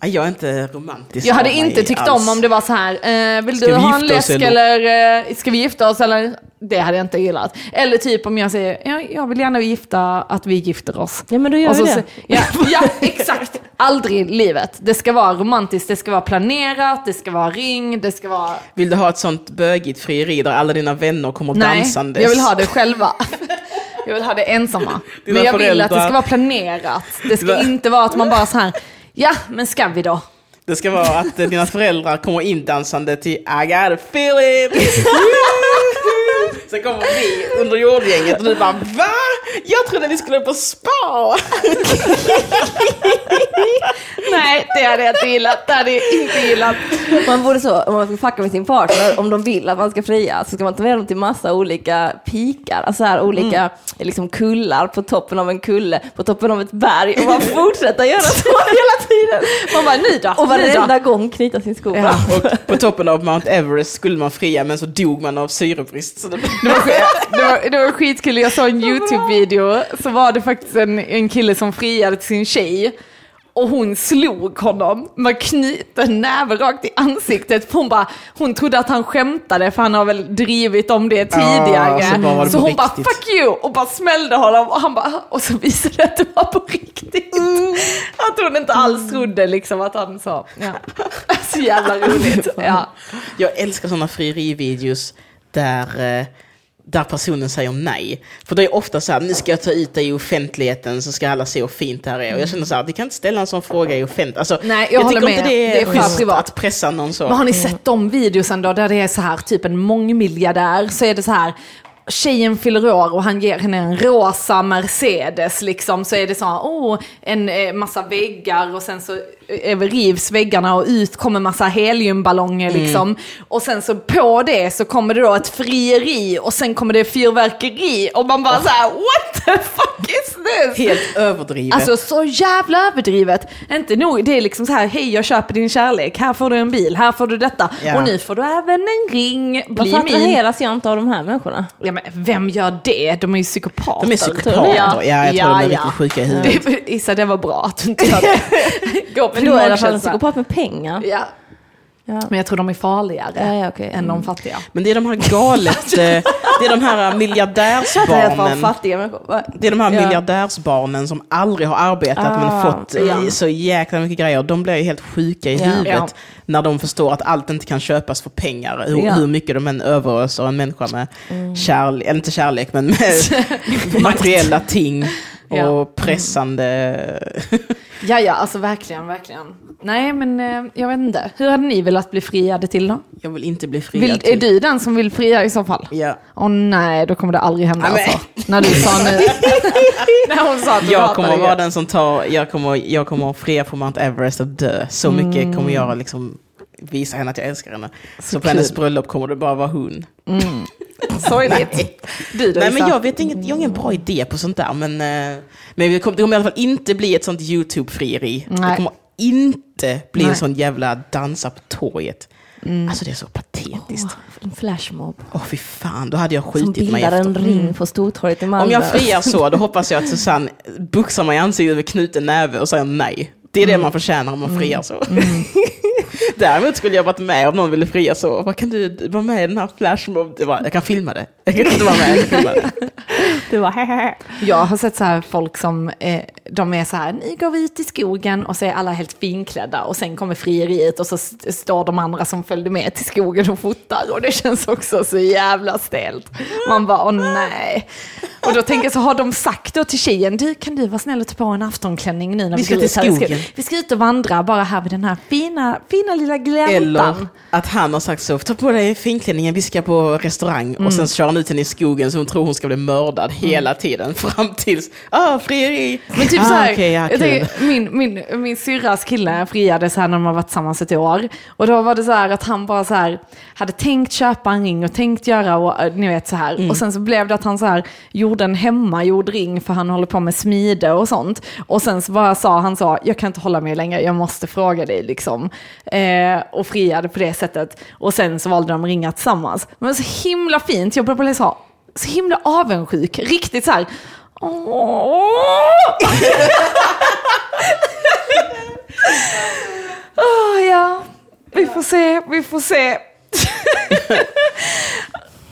Ja, Jag är inte romantisk. Jag hade inte tyckt alls. om om det var så här, eh, vill Ska du vi ha en läsk eller? eller eh, ska vi gifta oss eller? Det hade jag inte gillat. Eller typ om jag säger, ja, jag vill gärna gifta, att vi gifter oss. Ja men då gör Och vi så det. sä- Ja, ja, (laughs) exakt. Aldrig i livet. Det ska vara romantiskt, det ska vara planerat, det ska vara ring, det ska vara... Vill du ha ett sånt bögigt frieri där alla dina vänner kommer Nej, dansandes? jag vill ha det (laughs) själva. Jag vill ha det ensamma. Dina Men jag vill att det föräldrar- ska vara planerat. Det ska (laughs) Dina- inte vara att man bara så här, ja men ska vi då? Det ska vara att dina föräldrar kommer in dansande till I got a feeling. (laughs) Sen kommer vi under jordgänget och du bara VA? Jag trodde vi skulle på spa! (laughs) Nej, det hade jag inte gillat. Det hade jag inte gillat. Man borde så, om man ska fucka med sin partner, om de vill att man ska fria, så ska man ta med dem till massa olika pikar, alltså här olika liksom kullar på toppen av en kulle, på toppen av ett berg och bara fortsätta göra så (laughs) hela tiden. Man bara, nu då? Och varenda gång knyta sin sko. Ja. Och på toppen av Mount Everest skulle man fria men så dog man av syrebrist. Så det, Det var, (laughs) det, var, det var skitkul, jag såg en YouTube-video, så var det faktiskt en, en kille som friade till sin tjej. Och hon slog honom med knuten näve rakt i ansiktet. För hon, bara, hon trodde att han skämtade för han har väl drivit om det tidigare. så bara det så på hon bara. 'fuck you' och bara smällde honom och han bara och så visade det att det var på riktigt. Att hon inte alls trodde liksom att han sa. Ja. Så jävla roligt. (laughs) Ja. jag älskar sådana frierivideos där, eh, där personen säger nej. För det är ofta så här, nu ska jag ta ut dig i offentligheten så ska alla se hur fint det här är. Och jag känner så här, vi kan inte ställa en sån fråga i offentligheten. Alltså, Nej, jag håller tycker inte med. det är, Det är för schysst privat. att pressa någon så. Men har ni sett de videosen då där det är så här typ en mångmiljardär så är det så här Tjejen fyller år och han ger henne en rosa Mercedes liksom. Så är det så här, oh, en eh, massa väggar och sen så rivs väggarna och ut kommer massa heliumballonger liksom. Och sen så på det så kommer det då ett frieri och sen kommer det fyrverkeri. Och man bara så här, what the fuck is this? Helt överdrivet. Alltså så jävla överdrivet. Inte nog, det är liksom så här, hej jag köper din kärlek, här får du en bil, här får du detta. Ja. Och nu får du även en ring, bli Varför attraheras jag inte av de här människorna? Ja, men vem gör det? De är ju psykopater. de är psykopater. Ja, jag tror de är riktigt sjuka i huvudet. Det, Issa, det var bra att du inte gör det. (laughs) Gå på Men då är det i alla fall en psykopat med pengar. Ja. Ja. Men jag tror de är farligare Ja, ja, okej. än de fattiga. Men det är de här galet, (laughs) eh, det är de här miljardärsbarnen. Det är de här Ja. miljardärsbarnen som aldrig har arbetat men Ah, fått eh, ja. så jäkla mycket grejer. De blir ju helt sjuka i Ja. huvudet Ja. när de förstår att allt inte kan köpas för pengar. Hur, Ja. hur mycket de än överöser en människa med kärlek, eller inte kärlek, men med (laughs) materiella ting och Ja. pressande... (laughs) Ja, ja, alltså verkligen, verkligen. Nej, men eh, jag vet inte. Hur hade ni velat bli friade till då? Jag vill inte bli friad Vill, till. är du den som vill fria i så fall? Ja. Åh nej, då kommer det aldrig hända Ja, alltså. När du sa nu. (laughs) (laughs) När hon sa att du Jag kommer vara den som tar, jag kommer, jag kommer fria på Mount Everest och dö. Så mycket kommer jag liksom visa henne att jag älskar henne. Så, på hennes bröllop kommer det bara vara hon. Sorgligt. Du då Nej men jag vet inget, jag har ingen bra idé på sånt där. Men, eh, men det kommer, det kommer i alla fall inte bli ett sånt YouTube-frieri. Det kommer inte bli en Nej. sån jävla dansa på torget. Alltså det är så patetiskt. Åh En flashmob. fy fan, då hade jag Som skjutit mig bildar efter. en ring på Stortorget i Malmö. Om jag friar så, då hoppas jag att (laughs) Susanne boxar mig i ansiktet med knuten näve och säger nej. Det är det man förtjänar om man friar så. Däremot skulle jag varit med om någon ville fria så. Vad kan du vara med i den här flashmob? Det var, jag kan filma det. Jag kan inte vara med, jag kan filma det. Du var hehehe. Jag har sett så här folk som, eh, de är så här, ni går ut i skogen och så är alla helt finklädda och sen kommer frieriet och så st- står de andra som följde med till skogen och fotar och det känns också så jävla stelt. Man bara, åh nej. Och då tänker jag så, har de sagt då till tjejen, du kan du vara snäll och ta på en aftonklänning nu när vi, Vi ska går till ut i skogen. Vi ska ut och vandra bara här vid den här fina fina lilla gläntan. Eller att han har sagt så, ta på dig finklänningen, vi ska på restaurang. Och sen kör han ut henne i skogen så hon tror hon ska bli mördad hela tiden. (laughs) Fram tills, ah, frieri. Men typ ah, så här, okej, ja, tänker, min, min, min syrras kille friade så här när de har varit tillsammans ett år. Och då var det så här att han bara så här hade tänkt köpa en ring och tänkt göra och eh, ni vet så här. Mm. Och sen så blev det att han så här gjorde en hemmagjord ring för han håller på med smide och sånt. Och sen så bara sa han så, jag kan inte hålla mig längre, jag måste fråga dig liksom. Eh, Eh, och friade på det sättet. Och sen så valde de att ringa tillsammans. Men så himla fint, jag började bli så, så himla avundsjuk. Riktigt så här, åh. oh, (laughs) ja, vi får se, vi får se. (laughs)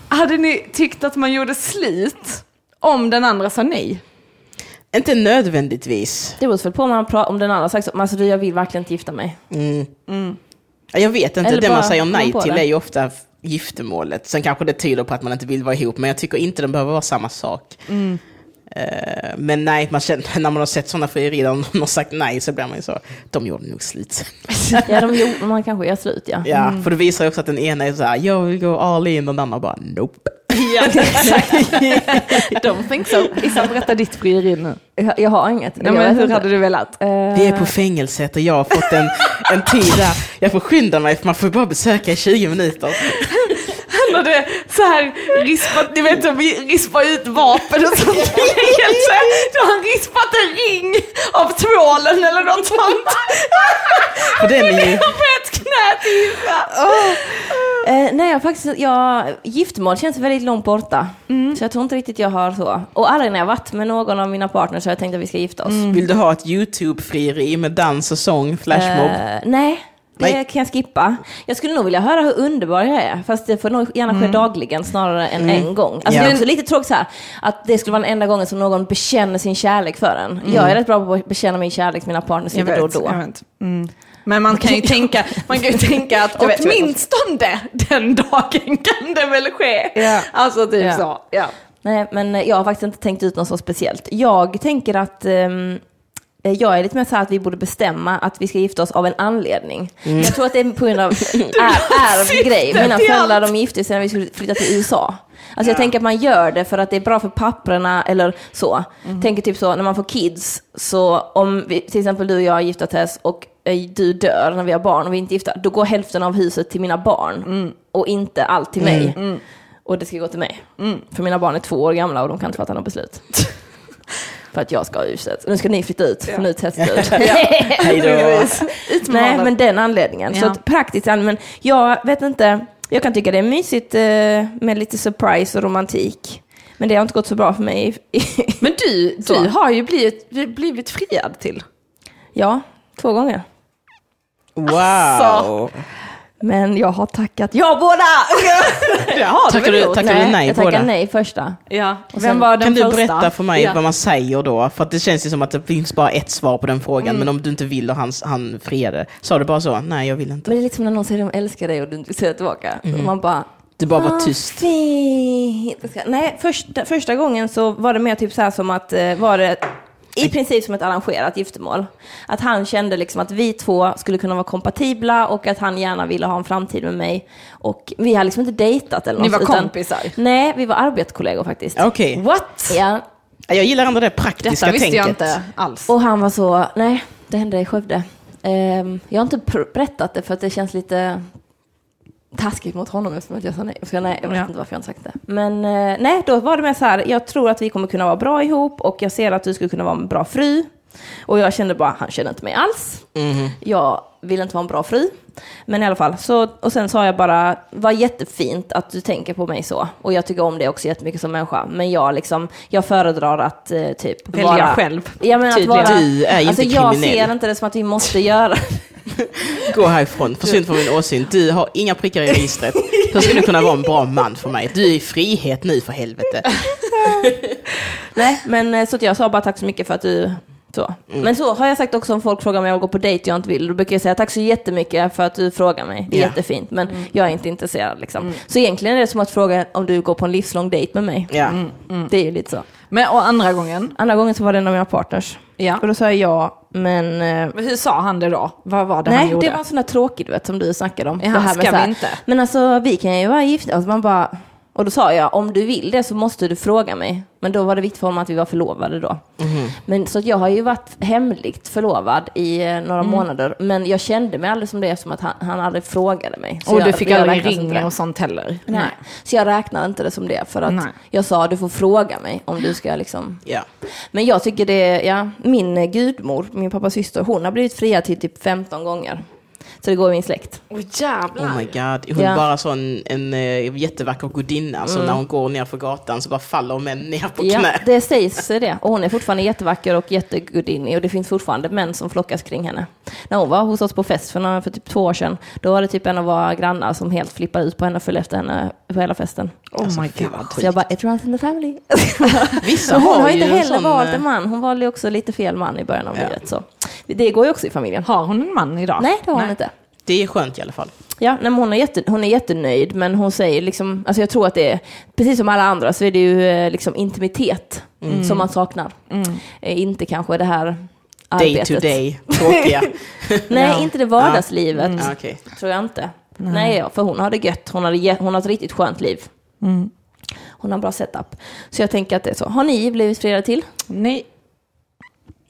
Hade ni tyckt att man gjorde slut om den andra sa nej? Inte nödvändigtvis. Det beror väl på om, man pra- om den andra sagt så, men alltså du, jag vill verkligen inte gifta mig. Ja, Jag vet inte, Eller det man säger nej till det. är ju ofta giftermålet. Sen kanske det tyder på att man inte vill vara ihop, men jag tycker inte det behöver vara samma sak. Mm. Eh, men nej, man känner, (laughs) när man har sett sådana frierier där någon (laughs) har sagt nej så blir man ju så, de gjorde nog slit. (laughs) Ja, de, jo, man kanske gör slut ja. Ja, för det visar ju också att den ena är så här, jag vill gå all in och den andra bara nope. Ja, exakt. Don't think so. Issa, berätta ditt frieri nu. Jag, jag har inget. Nej, Jag men hur inte. hade du velat? Eh, Vi är på fängelset och jag har fått en, en tid där. Jag får skynda mig för man får bara besöka i 20 minuter. Han hade så här rispat, ni vet rispar ut vapen och sånt. (laughs) (laughs) Här, Då har han rispat en ring av tvålen eller något sånt. För den är ju, På ett knä till. Eh, nej, jag faktiskt, jag, giftermål känns väldigt långt borta. Så jag tror inte riktigt jag har så. Och aldrig när jag varit med någon av mina partners så har jag tänkt att vi ska gifta oss. vill du ha ett YouTube-frieri med dans och sång, flashmob? Eh, nej, det Nej. kan jag skippa. Jag skulle nog vilja höra hur underbar jag är, fast det får nog gärna ske dagligen snarare än en gång. Alltså Ja. det är också lite tråkigt så här, att det skulle vara den enda gången som någon bekänner sin kärlek för en. Jag är rätt bra på att bekänna min kärlek till mina partners lite då och då. Mm. Men man kan ju (laughs) tänka, man kan ju tänka att vet, åtminstone den dagen kan det väl ske. Ja. Alltså typ Ja. så. Ja. Nej, men jag har faktiskt inte tänkt ut något så speciellt. Jag tänker att ehm, jag är lite mer så här att vi borde bestämma att vi ska gifta oss av en anledning. Jag tror att det är på grund av är, ärvd grej. Mina föräldrar de gifte sig när vi skulle flytta till USA. Alltså jag tänker att man gör det för att det är bra för papperna eller så. Tänker typ så, när man får kids, så om vi, till exempel du och jag gifta Tess och eh, du dör när vi har barn och vi är inte gifta, då går hälften av huset till mina barn och inte allt till mig. Och det ska gå till mig. För mina barn är två år gamla och de kan inte fatta något beslut. (laughs) för att jag ska ha huset. Nu ska ni flytta ut, för nu testar. (laughs) (laughs) Hej då. Nej, men den anledningen. Så Ja. praktiskt, men jag vet inte, jag kan tycka det är mysigt eh, med lite surprise och romantik. Men det har inte gått så bra för mig. (laughs) Men du, du har ju blivit, blivit friad till. ja, två gånger. Wow. Men jag har tackat ja båda! (laughs) Det har Tackar du, tackar du nej jag på tackade det? nej första. Ja. sen- Vem var den Kan du första? berätta för mig Ja. vad man säger då? För att det känns ju som att det finns bara ett svar på den frågan, Mm. men om du inte vill och han, han friade, sa du bara så? Nej, jag vill inte. Men det är liksom när någon säger att de älskar dig och du inte säga tillbaka. Och man bara, Du bara var "Ah, tyst. Fint. Jag Nej, första, första gången så var det mer typ så här som att, eh, var det i princip som ett arrangerat giftermål. Att han kände liksom att vi två skulle kunna vara kompatibla och att han gärna ville ha en framtid med mig. Och vi har liksom inte dejtat eller Ni något. var utan- kompisar? Nej, vi var arbetskollegor faktiskt. Okej. What? Ja, Jag gillar ändå det praktiska Detta visste tänket. jag inte alls. och han var så, nej, det hände i Skövde. Ehm, jag har inte berättat det för att det känns lite taskigt mot honom eftersom att jag sa nej. Så nej, jag vet Ja. inte varför jag inte sagt det. Men eh, nej, då var det mer så här, jag tror att vi kommer kunna vara bra ihop och jag ser att du skulle kunna vara en bra fru. Och jag kände bara, han känner inte mig alls. Jag vill inte vara en bra fru. Men i alla fall, så, och sen sa jag bara, vad jättefint att du tänker på mig så. Och jag tycker om det också jättemycket som människa. Men jag liksom, jag föredrar att eh, typ Välja vara... själv, Ja, men att vara, Du är alltså, inte jag kriminell. ser inte det som att vi måste göra (laughs) Gå härifrån, försvinn från min åsyn. Du har inga prickar i registret. Hur ska du kunna vara en bra man för mig? Du är i frihet nu för helvete. (laughs) Nej, men eh, så att jag sa bara tack så mycket för att du... Så. Mm. Men så har jag sagt också om folk frågar om jag vill gå på dejt jag inte vill. Då brukar jag säga tack så jättemycket för att du frågar mig. Det är Ja. jättefint, men jag är inte intresserad. Liksom. Så egentligen är det som att fråga om du går på en livslång dejt med mig. Ja. Det är ju lite så. Men och andra gången? Andra gången så var det en av mina partners. Ja. Och då sa jag ja Men eh, Men hur sa han det då? Vad var det han Nej, gjorde? det var sån här tråkigt du vet, som du snackade om. Jaha, det här med ska så här, inte? Men alltså vi kan ju vara gifta. Alltså, man bara, och då sa jag, om du vill det så måste du fråga mig. Men då var det viktigt för honom att vi var förlovade då. Mhm. Men, så jag har ju varit hemligt förlovad i eh, några Mm. månader. Men jag kände mig aldrig som det eftersom att han, han aldrig frågade mig. Så och jag, du fick jag aldrig räknas inte ring det. och sånt heller? Nej. Så jag räknar inte det som det. För att Nej. jag sa, du får fråga mig om du ska liksom Ja. men jag tycker det, ja, min gudmor, min pappas syster, hon har blivit friad till typ 15 gånger. Så det går i min släkt. Åh jävlar! Oh my god. Hon Ja. är bara så en, en eh, jättevacker gudinna. Så när hon går ner för gatan så bara faller män ner på Ja, knä. det sägs det. Och hon är fortfarande jättevacker och jättegudinnig och det finns fortfarande män som flockas kring henne. När hon var hos oss på fest för, några, för typ två år sedan, då var det typ en av våra grannar som helt flippade ut på henne och följde efter henne på hela festen. Oh my fy vad god. Så jag bara, it runs in the family. Vissa (laughs) hon har ju inte heller sån, valt eh, en man. Hon valde också lite fel man i början av Ja. livet. Så. Det går ju också i familjen. Har hon en man idag? Nej, det har hon inte. Det är skönt i alla fall. Ja, nej, men hon, är jätte, hon är jättenöjd, men hon säger liksom, alltså jag tror att det är, precis som alla andra så är det ju eh, liksom intimitet som man saknar. Eh, Inte kanske det här Day arbetet. to day, tråkiga. (laughs) Nej, Ja. inte det vardagslivet, Ja, okej. tror jag inte. Nej, ja, för hon har det gött, hon har, hon har ett riktigt skönt liv. Hon har en bra setup. Så jag tänker att det är så. Har ni blivit friade till? Nej.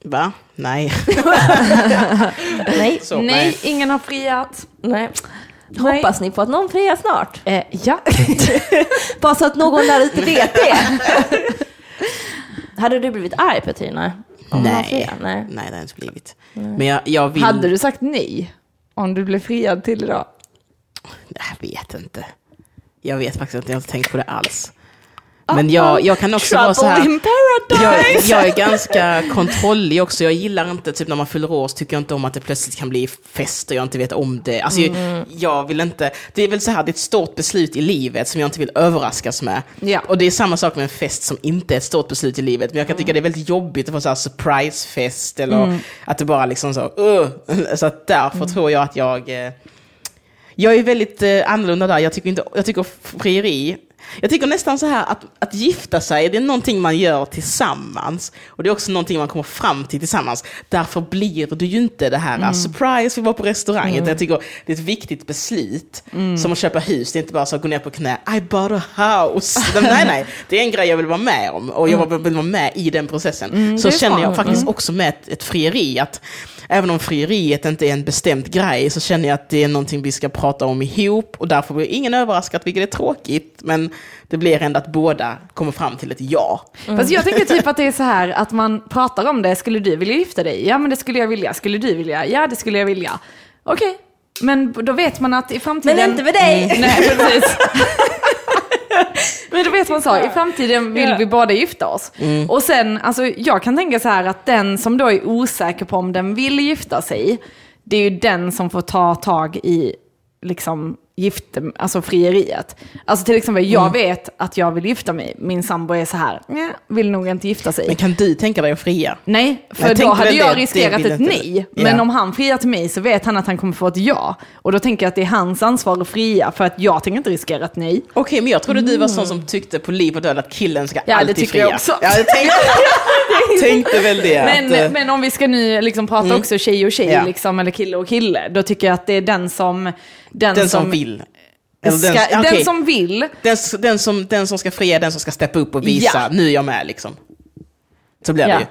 Va? Nej. (laughs) Nej. Så, nej, ingen har friat. nej. Nej. Hoppas ni på att någon friar snart? Eh, ja. (laughs) Bara så att någon där ute vet det. (laughs) Hade du blivit arg Petrina? Om någon Nej. Nej. Nej, det har jag inte blivit. Men jag, jag vill... Hade du sagt nej om du blev friad till idag? Jag vet inte. Jag vet faktiskt inte, jag har inte tänkt på det alls. Men jag, jag kan också vara så här... Jag, jag är ganska kontrollig också. Jag gillar inte, typ när man fyller år så tycker jag inte om att det plötsligt kan bli fest och jag inte vet om det. Alltså, jag, jag vill inte, det är väl så här, det är ett stort beslut i livet som jag inte vill överraskas med. Ja. Och det är samma sak med en fest som inte är ett stort beslut i livet. Men jag kan tycka det är väldigt jobbigt att få så här surprisefest eller att det bara liksom så, uh, så att därför tror jag att jag eh, jag är väldigt eh, annorlunda där. Jag tycker, inte, jag tycker frieri, jag tycker nästan så här att, att gifta sig, det är någonting man gör tillsammans. Och det är också någonting man kommer fram till tillsammans. Därför blir det ju inte det här, surprise, vi var på restaurangen. Jag tycker det är ett viktigt beslut. Som att köpa hus, det är inte bara så att gå ner på knä, I bought a house. nej, nej, det är en grej jag vill vara med om. Och jag vill vara med i den processen. så det är känner jag faktiskt också med ett, ett frieri, att även om frieriet inte är en bestämd grej så känner jag att det är någonting vi ska prata om ihop och därför blir ingen överraskad, vilket är tråkigt, men det blir ändå att båda kommer fram till ett ja. Fast jag tänker typ att det är så här att man pratar om det, skulle du vilja gifta dig? Ja men det skulle jag vilja. Skulle du vilja? Ja det skulle jag vilja. Okej, men då vet man att i framtiden... Men inte med dig! Mm, nej precis. (laughs) Men då vet man så, i framtiden vill vi båda gifta oss. Och sen, alltså jag kan tänka så här att den som då är osäker på om den vill gifta sig, det är ju den som får ta tag i liksom gifte, alltså frieriet. Alltså till exempel, jag vet att jag vill gifta mig, min sambo är så här, "Nja, vill nog inte gifta sig. Men kan du tänka dig att fria? Nej, för Jag då hade jag det, riskerat det ett nej. Ja. Men om han friar till mig så vet han att han kommer få ett ja. Och då tänker jag att det är hans ansvar att fria, för att jag tänker inte riskera ett nej. Okej, men jag trodde du var sån som tyckte på liv och död att killen ska Ja, det alltid tycker fria. jag också. Ja, jag tänkte, (laughs) tänkte väl det. Men, att, eh, men om vi ska nu liksom prata också tjej och tjej, Ja. liksom, eller kille och kille, då tycker jag att det är den som... Den, den som vill. Eller Ska, den, den okej. som vill, Den, den, som, den som ska fria, den som ska steppa upp och visa, Ja. nu är jag med liksom. Så blir Ja. det ju.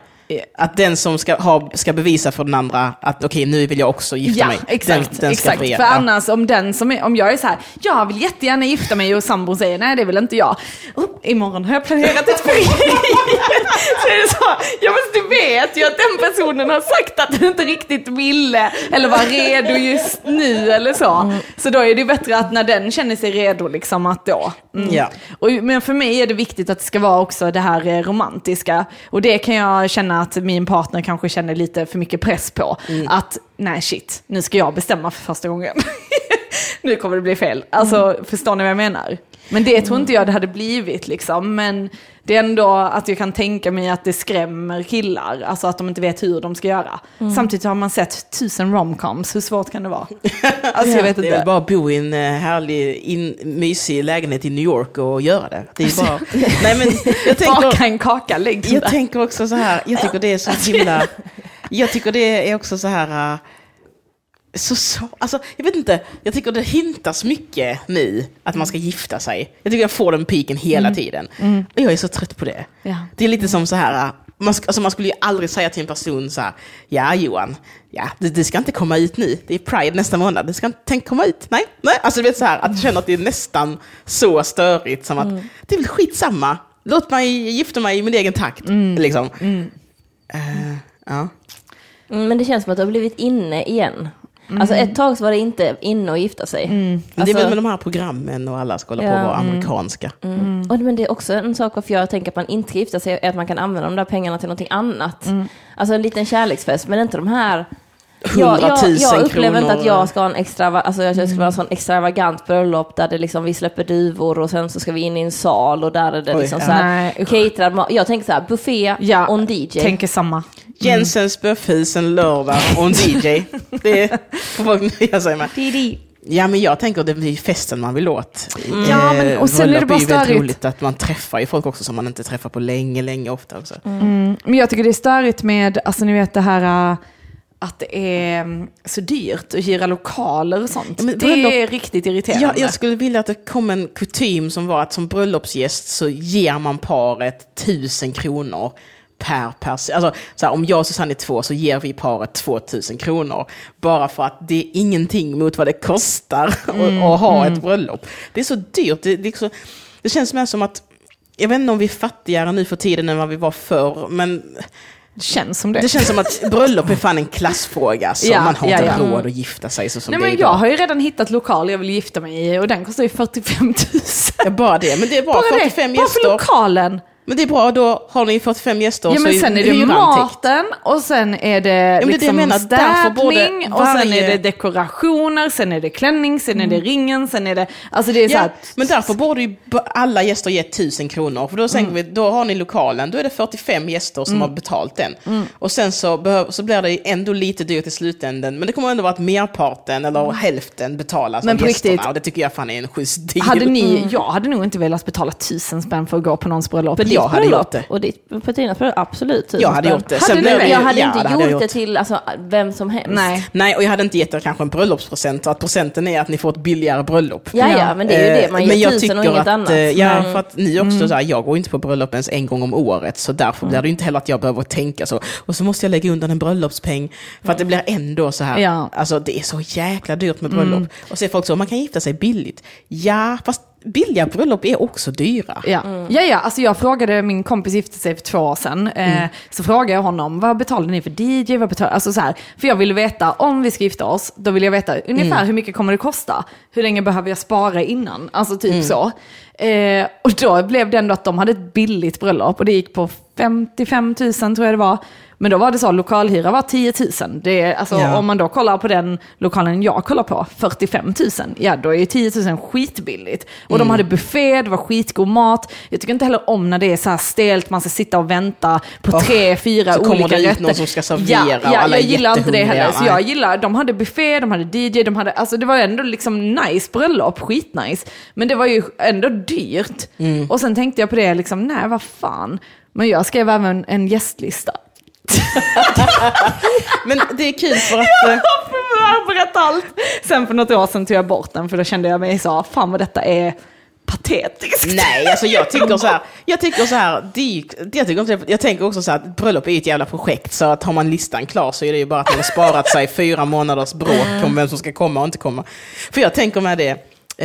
Att den som ska, ha, ska bevisa för den andra att okej, nu vill jag också gifta Ja, mig. exakt. Den, den exakt. För annars om den som är, om jag är så här, jag vill jättegärna gifta mig och sambon säger nej det vill inte jag. Oh, imorgon har jag planerat ett frieri. (laughs) så är det så, ja men du vet ju att den personen har sagt att den inte riktigt ville eller var redo just nu eller så. Så då är det bättre att när den känner sig redo liksom att då. Mm. Ja. Och, men för mig är det viktigt att det ska vara också det här eh, romantiska. Och det kan jag känna att min partner kanske känner lite för mycket press på. Att nej shit, nu ska jag bestämma för första gången. (laughs) nu kommer det bli fel. Alltså, förstår ni vad jag menar? Men det tror inte jag det hade blivit liksom. Men det är ändå att jag kan tänka mig att det skrämmer killar. Alltså att de inte vet hur de ska göra. Samtidigt har man sett tusen romcoms, hur svårt kan det vara? (laughs) Alltså jag vet Det är inte. bara att bo i en eh, härlig, in, mysig lägenhet i New York och göra det. Det är bara... (laughs) Nej men jag tänker... Baka en kaka, lägg Jag tänker också så här, jag tycker det är så (laughs) himla... Jag tycker det är också så här... Så, så, alltså, jag vet inte, jag tycker det hintas mycket nu att man ska gifta sig. Jag tycker jag får den piken hela tiden. Och jag är så trött på det. Ja. Det är lite som så här, man, alltså man skulle ju aldrig säga till en person så här, ja Johan, ja, det, det ska inte komma ut nu, det är Pride nästa månad, det ska inte tänk komma ut, nej, nej. Alltså du vet så här, att känner att det är nästan så störigt som att, det är väl skitsamma, låt mig gifta mig i min egen takt, liksom. Eh, ja. Mm, men det känns som att det har blivit inne igen. Alltså ett tag så var det inte inne att gifta sig. Men det är Alltså- väl med de här programmen och alla ska hålla på Ja, att vara mm. amerikanska. Mm. Och, men det är också en sak varför jag tänker att man inte ska gifta sig, är att man kan använda de där pengarna till någonting annat. Alltså en liten kärleksfest, men inte de här... Jag, jag, 100 000 jag upplever inte att jag ska ha en extrava, alltså jag ska ha en sån extravagant bröllop där det liksom, vi släpper duvor och sen så ska vi in i en sal och där är det Oj, liksom ja. så här caterad. Jag tänker så här, buffé Ja, och en DJ. Tänker samma. Jensens Böffhus en lördag och en DJ. (laughs) Det får folk nöja sig med. Ja, men jag tänker att det blir festen man vill åt. Ja, men- och sen är det bara ju väldigt störigt. roligt att man träffar ju folk också som man inte träffar på länge, länge ofta också. Mm. Men jag tycker det är störigt med, alltså ni vet det här äh, att det är mm, så dyrt att hyra lokaler och sånt. Ja, men det bröllop- är riktigt irriterande. Jag, jag skulle vilja att det kom en kutym som var att som bröllopsgäst så ger man paret tusen kronor per person. Alltså, så här, om jag och Susanne är två så ger vi paret 2000 kronor. Bara för att det är ingenting mot vad det kostar (laughs) att- att ha ett bröllop. Det är så dyrt. Det, det, så, det känns mer som att, jag vet inte om vi är fattigare nu för tiden än vad vi var förr, men Det känns som det. det känns som att bröllop är fan en klassfråga. Så (laughs) Ja, man har ja, inte ja. råd att gifta sig så som Nej det är men idag. jag har ju redan hittat lokal jag vill gifta mig i och den kostar ju 45 000. Ja, bara det. Men det är bra, Bara 45 det, bara för gäster. lokalen. Men det är bra, då har ni 45 gäster. Ja så men sen är det maten och sen är det det det jag liksom därför borde städning och sen är det dekorationer, sen är det klänning, sen är det ringen, sen är det... Alltså det är så Ja, här, men därför borde ju alla gäster ge 1000 kronor. För då, Mm. vi, då har ni lokalen, då är det 45 gäster som har betalt den. Mm. Och sen så, så blir det ändå lite dyrt i slutändan. Men det kommer ändå vara att merparten, eller hälften, betalas Mm. Men av gästerna. riktigt, och det tycker jag fan är en schysst deal. hade ni, jag hade nog inte velat betala tusen spänn för att gå på någons bröllop. Jag hade gjort det. Och ditt, Petinas bröllop, absolut. tusen Jag hade gjort det. Hade Sen blev Jag hade ja, inte det hade jag gjort det till alltså, vem som helst. Nej. Nej, och jag hade inte gett er kanske en bröllopspresent, att presenten är att ni får ett billigare bröllop. Ja, ja, men det är ju det. Man Eh, men ger jag tusen och inget att, annat. eh, Ja, Men- för att ni också så här, jag går inte på bröllop ens en gång om året, så därför blir det inte heller att jag behöver tänka så. Och så måste jag lägga undan en bröllopspeng, för att det blir ändå så här, Ja. alltså det är så jäkla dyrt med bröllop. Och så är folk så, man kan gifta sig billigt. Ja, fast billiga bröllop är också dyra. Ja. ja, ja, alltså jag frågade, min kompis gifte sig för två år sedan, eh, så frågade jag honom, vad betalar ni för DJ? Vad betalar, alltså så här, för jag ville veta, om vi ska gifta oss, då vill jag veta ungefär hur mycket kommer det kosta? Hur länge behöver jag spara innan? Alltså typ så. Eh, och då blev det ändå att de hade ett billigt bröllop och det gick på 55 000 tror jag det var. Men då var det så, lokalhyra var 10 000. Det är, alltså, Ja. Om man då kollar på den lokalen jag kollar på, 45 000, ja då är ju 10 000 skitbilligt. Och Mm. de hade buffé, det var skitgod mat. Jag tycker inte heller om när det är så här stelt, man ska sitta och vänta på Oh, tre, fyra så kommer olika det ut rätter. någon som ska servera ja, ja, alla jag gillar inte det heller. Så jag gillar, de hade buffé, de hade DJ, de hade, alltså det var ändå liksom nice bröllop, skitnice. Men det var ju ändå dyrt. Mm. Och sen tänkte jag på det, liksom, nej vad fan. Men jag skrev även en gästlista. (laughs) Men det är kul för att... Jag har berättat allt. Sen för något år sedan tog jag bort den för då kände jag mig så, fan vad detta är patetiskt. Nej, alltså jag (laughs) tycker så här, jag tycker så här, jag, tycker det- jag tänker också så här, att bröllop är ju ett jävla projekt, så att har man listan klar så är det ju bara att man har sparat sig fyra månaders bråk om vem som ska komma och inte komma. För jag tänker med det,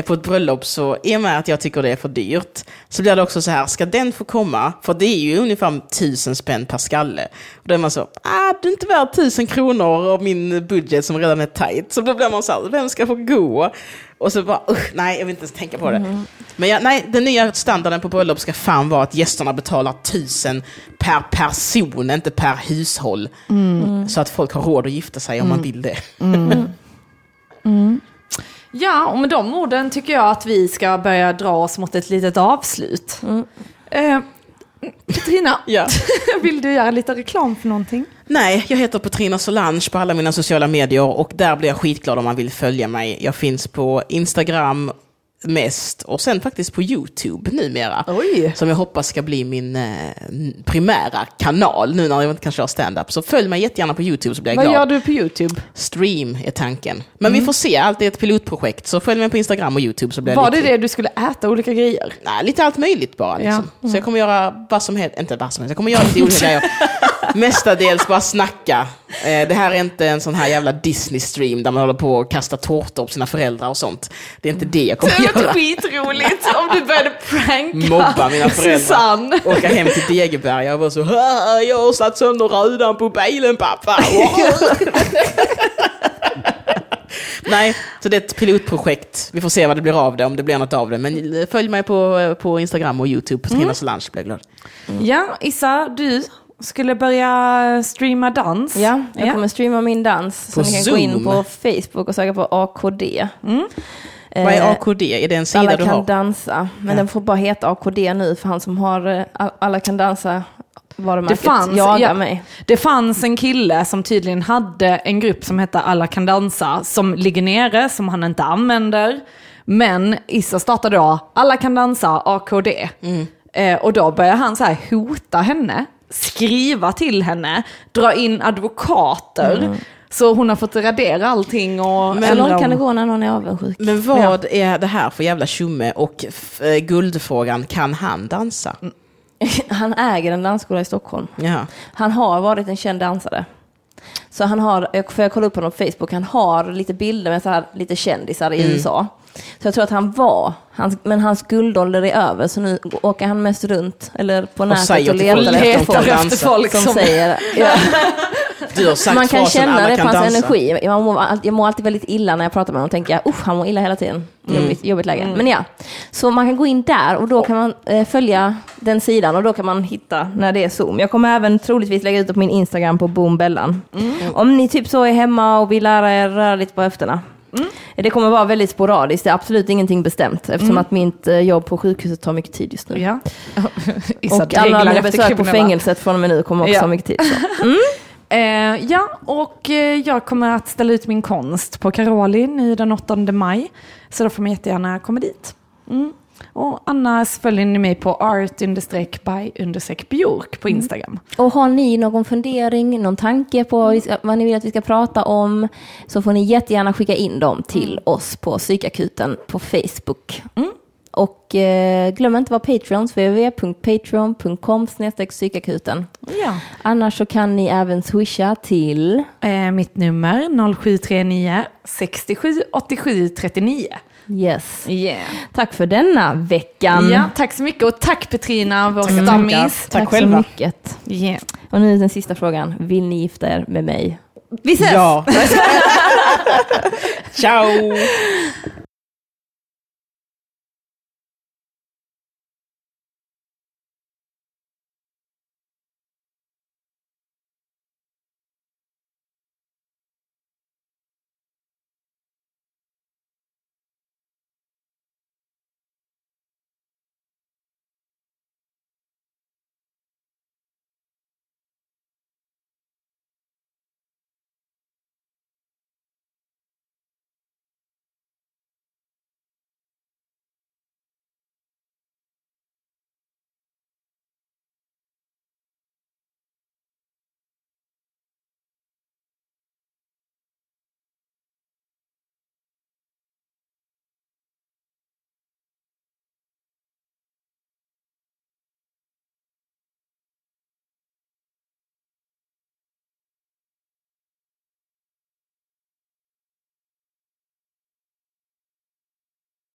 på ett bröllop så, i och med att jag tycker det är för dyrt, så blir det också så här, ska den få komma? För det är ju ungefär tusen spänn per skalle. Och då är man så, ah, du är inte värd tusen kronor av min budget som redan är tajt. Så då blir man så här, vem ska få gå? Och så bara, usch, nej, jag vill inte ens tänka på det. Men jag, nej, den nya standarden på bröllop ska fan vara att gästerna betalar tusen per person, inte per hushåll. Så att folk har råd att gifta sig om man vill det. (laughs) Ja, och med de orden tycker jag att vi ska börja dra oss mot ett litet avslut. Eh, Petrina, Ja. (laughs) vill du göra lite reklam för någonting? Nej, jag heter Petrina Solange på alla mina sociala medier och där blir jag skitglad om man vill följa mig. Jag finns på Instagram, mest och sen faktiskt på YouTube numera. Oj. Som jag hoppas ska bli min eh, primära kanal nu när jag inte kan köra stand-up. Så följ mig jättegärna på YouTube så blir jag Vad glad. gör du på YouTube? Stream är tanken. Men Mm. vi får se, allt är ett pilotprojekt. Så följ mig på Instagram och YouTube så blir jag Var det det du skulle äta olika grejer? Nej, lite allt möjligt bara. Liksom. Ja. Så jag kommer göra vad som helst, inte vad som helst, jag kommer göra lite olika grejer. (laughs) Mestadels bara snacka. Eh, det här är inte en sån här jävla Disney-stream där man håller på och kastar tårtor på sina föräldrar och sånt. Det är inte det jag kommer göra. Varit skitroligt om du började pranka Mobba mina föräldrar. Susanne. Åka hem till Degeberga och vara så "Haha, jag har satt sönder rutan på bilen pappa. (laughs) Nej, så det är ett pilotprojekt. Vi får se vad det blir av det, om det blir något av det. Men eh, följ mig på, på Instagram och YouTube Trina Solange, blir jag glad. Ja, Issa, du skulle börja streama dans. Ja, jag kommer streama min dans. Så På ni kan gå in Zoom? på Facebook och söka på AKD. Vad är Eh, AKD? Är det en sida Alla du kan har? dansa, men den får bara heta AKD nu för han som har eh, All- Alla kan dansa varumärket Det fanns, jagar ja, mig. det fanns en kille som tydligen hade en grupp som hette Alla kan dansa, som ligger nere, som han inte använder. Men Issa startade då Alla kan dansa, AKD. Eh, och då började han så här hota henne, skriva till henne, dra in advokater. Så hon har fått radera allting och... Så ändra långt kan det gå när någon är avundsjuk. Men vad är det här för jävla tjomme? Och eh, guldfrågan, kan han dansa? (laughs) Han äger en dansskola i Stockholm. Ja. Han har varit en känd dansare. Så han har, för jag kollade upp honom på Facebook, han har lite bilder med så här, lite kändisar i Mm. USA. Så jag tror att han var, hans, men hans guldålder är över, så nu åker han mest runt, eller på nätet säger och letar folk efter folk efter folk som, som... säger... Ja. (laughs) Du har sagt Man kan känna det på hans dansa. energi. Jag mår, jag mår alltid väldigt illa när jag pratar med honom. tänker jag, usch, han mår illa hela tiden. Jobbigt, jobbigt läge. Men ja, så man kan gå in där och då kan man eh, följa den sidan och då kan man hitta när det är Zoom. Jag kommer även troligtvis lägga ut det på min Instagram på Boombellan. Om ni typ så är hemma och vill lära er röra lite på höfterna. Det kommer vara väldigt sporadiskt, det är absolut ingenting bestämt eftersom att mitt eh, jobb på sjukhuset tar mycket tid just nu. Ja. (laughs) Och alla mina besök på fängelset från och med nu kommer också Ja. ta mycket tid. Så. (laughs) Eh, ja, och eh, jag kommer att ställa ut min konst på Karolin den 8 maj. Så då får man jättegärna komma dit. Mm. Och annars följer ni mig på art-by-björk på Instagram. Och har ni någon fundering, någon tanke på vad ni vill att vi ska prata om så får ni jättegärna skicka in dem till oss på psykakuten på Facebook. Och eh, glöm inte att vara Patreons, www.patreon.com psykakuten. Ja. Annars så kan ni även swisha till Eh, mitt nummer 0739 67 87 39. Yes. Yeah. Tack för denna veckan. Ja, tack så mycket och tack Petrina, vår Tackar, stammis. tackar. Tack själva. så mycket. Yeah. Och nu den sista frågan. Vill ni gifta er med mig? Vi ses! Ja. (laughs) (laughs) Ciao!